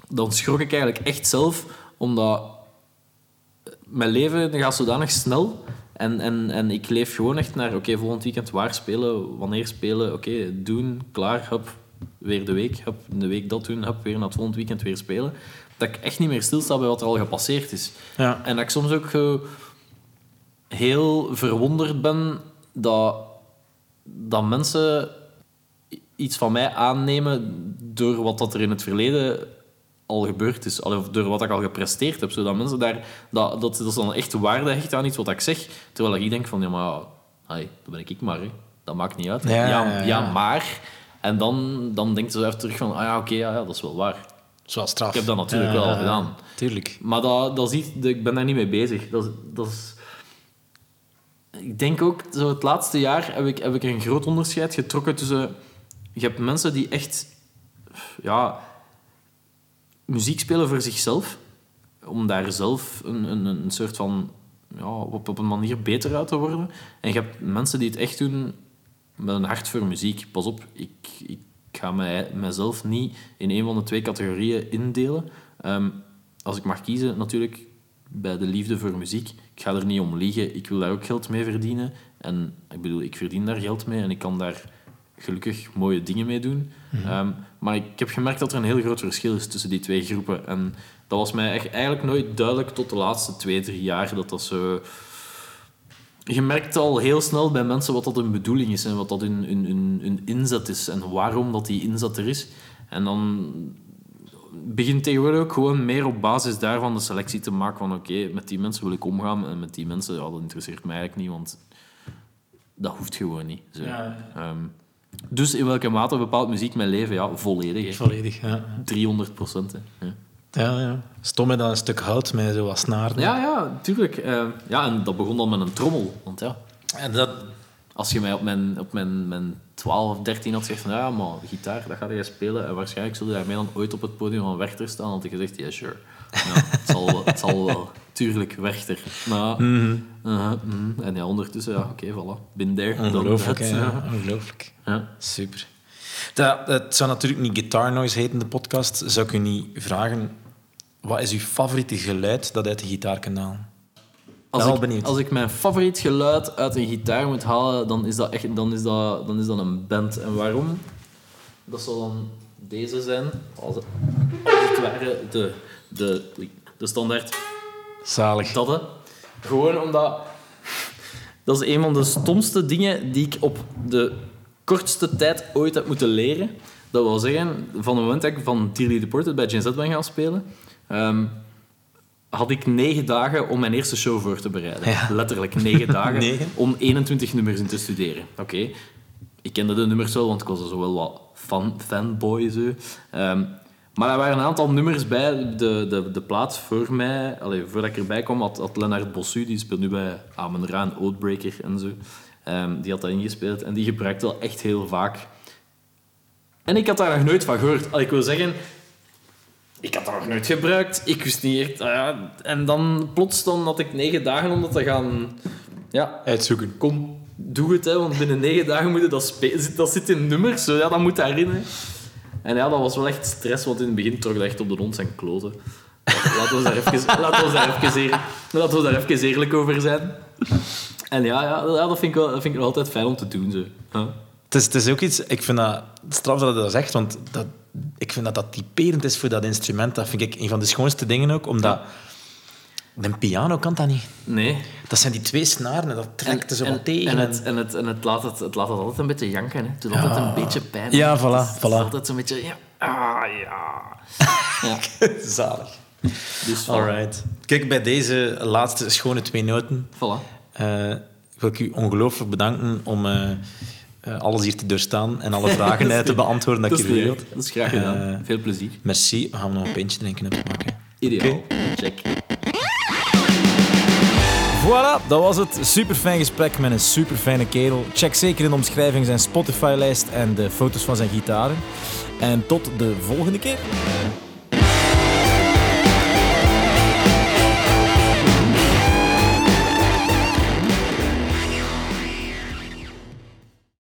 dan schrok ik eigenlijk echt zelf, omdat mijn leven gaat zodanig snel. En, en, en ik leef gewoon echt naar, oké, volgend weekend waar spelen, wanneer spelen, oké, doen, klaar, hup, weer de week, hup, de week dat doen, hup, weer naar het volgend weekend weer spelen. Dat ik echt niet meer stilsta bij wat er al gepasseerd is. Ja. En dat ik soms ook heel verwonderd ben dat, dat mensen iets van mij aannemen door wat dat er in het verleden al gebeurd is, of door wat ik al gepresteerd heb. Zodat mensen daar, dat, dat, dat is dan echt waarde hecht aan iets wat ik zeg. Terwijl ik denk van, ja maar, hey, dat ben ik maar. Hè. Dat maakt niet uit. Ja, ja, ja, ja, ja. maar. En dan, dan denkt ze even terug van, ah ja, oké, ja, ja, dat is wel waar. Zoals straf. Ik heb dat natuurlijk wel al gedaan. Tuurlijk. Maar dat, dat is iets, ik ben daar niet mee bezig. Dat, dat is... Ik denk ook, zo het laatste jaar heb ik, heb ik een groot onderscheid getrokken tussen... Je hebt mensen die echt ja, muziek spelen voor zichzelf. Om daar zelf een, een, een soort van... Ja, op, op een manier beter uit te worden. En je hebt mensen die het echt doen met een hart voor muziek. Pas op, ik, ik ga mij, mijzelf niet in een van de twee categorieën indelen. Ehm, als ik mag kiezen, natuurlijk bij de liefde voor muziek. Ik ga er niet om liegen. Ik wil daar ook geld mee verdienen. En ik bedoel, ik verdien daar geld mee en ik kan daar gelukkig mooie dingen mee doen. Ehm, maar ik heb gemerkt dat er een heel groot verschil is tussen die twee groepen. En dat was mij echt eigenlijk nooit duidelijk tot de laatste twee, drie jaar. Dat dat zo... Je merkt al heel snel bij mensen wat dat hun bedoeling is en wat dat hun, hun, hun, hun inzet is en waarom dat die inzet er is. En dan begint tegenwoordig ook gewoon meer op basis daarvan de selectie te maken van oké, met die mensen wil ik omgaan en met die mensen, ja, dat interesseert mij eigenlijk niet, want dat hoeft gewoon niet. Zo. Ehm, dus in welke mate bepaalt muziek mijn leven? Ja, volledig. hè. Volledig, ja. 300 procent. Ja. Ja, ja. Stom hè, dat een stuk hout met zo wat snaar. ja, ja, tuurlijk. Eh, ja, en dat begon dan met een trommel. Want ja, En dat... als je mij op mijn, op mijn, mijn 12 of 13 had gezegd van ja, maar gitaar, dat ga je spelen en waarschijnlijk zul je daarmee dan ooit op het podium van Werchter staan, had ik gezegd, ja, sure. Ja, het, zal, wel- het zal wel. Tuurlijk, Werchter. Maar, Mhm. uh-huh, mhm. En ja, ondertussen, ja, oké, voilà. Been there, Ongelooflijk. Ja. Ongelooflijk. Ja. Super. Dat, het zou natuurlijk niet Guitar Noise heten, de podcast. Zou ik u niet vragen... Wat is uw favoriete geluid dat uit de gitaar kan halen? Als, Ben ik, benieuwd. als ik mijn favoriet geluid uit een gitaar moet halen, dan is dat, echt, dan is dat, dan is dat een band. En waarom? Dat zal dan deze zijn. Als, het- als het ware de, de, de standaard Zalig. dat. hè. Gewoon omdat... Dat is een van de stomste dingen die ik op de kortste tijd ooit heb moeten leren. Dat wil zeggen, van het moment dat ik van Dearly Deported bij Gen Z ben gaan spelen... ehm, had ik negen dagen om mijn eerste show voor te bereiden. Ja. Letterlijk negen dagen Negen? om 21 nummers in te studeren. Oké, ik kende de nummers wel, want ik was er zo wel wat fan, fanboy. Zo. Ehm, maar er waren een aantal nummers bij. De, de, de plaats voor mij, allee, voordat ik erbij kwam, had, had Lennart Bossu, die speelt nu bij Amen Ra en Oathbreaker en zo. Ehm, die had dat ingespeeld en die gebruikte wel echt heel vaak. En ik had daar nog nooit van gehoord. Allee, ik wil zeggen, ik had dat nog nooit gebruikt. Ik wist niet echt... ah ja, en dan plots dan had ik negen dagen om dat te gaan... Ja, Uitzoeken. kom, doe het, hè, want binnen negen dagen moet je dat spelen. Dat zit in nummers, zo, ja, dat moet daarin. Hè. En ja, dat was wel echt stress, want in het begin trok dat echt op de hond zijn kloten. Laten we daar even, laten we daar even, eer- laten we daar even eerlijk over zijn. En ja, ja, ja dat, vind ik wel, dat vind ik nog altijd fijn om te doen. Zo. Het is, het is ook iets... Ik vind dat straf dat je dat zegt, want dat, ik vind dat dat typerend is voor dat instrument. Dat vind ik een van de schoonste dingen ook, omdat... Een piano kan dat niet. Nee. Dat zijn die twee snaren en dat trekt er zo en, tegen. En, het, en, het, en het, laat het, het laat het altijd een beetje janken. Hè. Het doet altijd een beetje pijn. Ja, Het is- voilà, het is voilà. altijd zo'n beetje... Ja, ah, ja. ja. Zalig. Dus voilà. Alright. Kijk, bij deze laatste schone twee noten Voilà. eh, wil ik u ongelooflijk bedanken om eh, eh, alles hier te doorstaan en alle vragen eh, te beantwoorden dat, Dat ik niet wilt. dat is graag gedaan. Eh, Veel plezier. Merci. We gaan nog een pintje drinken en opmaken. Ideaal. Check. Voilà, dat was het. Super fijn gesprek met een super fijne kerel. Check zeker in de omschrijving zijn Spotify-lijst en de foto's van zijn gitaren. En tot de volgende keer.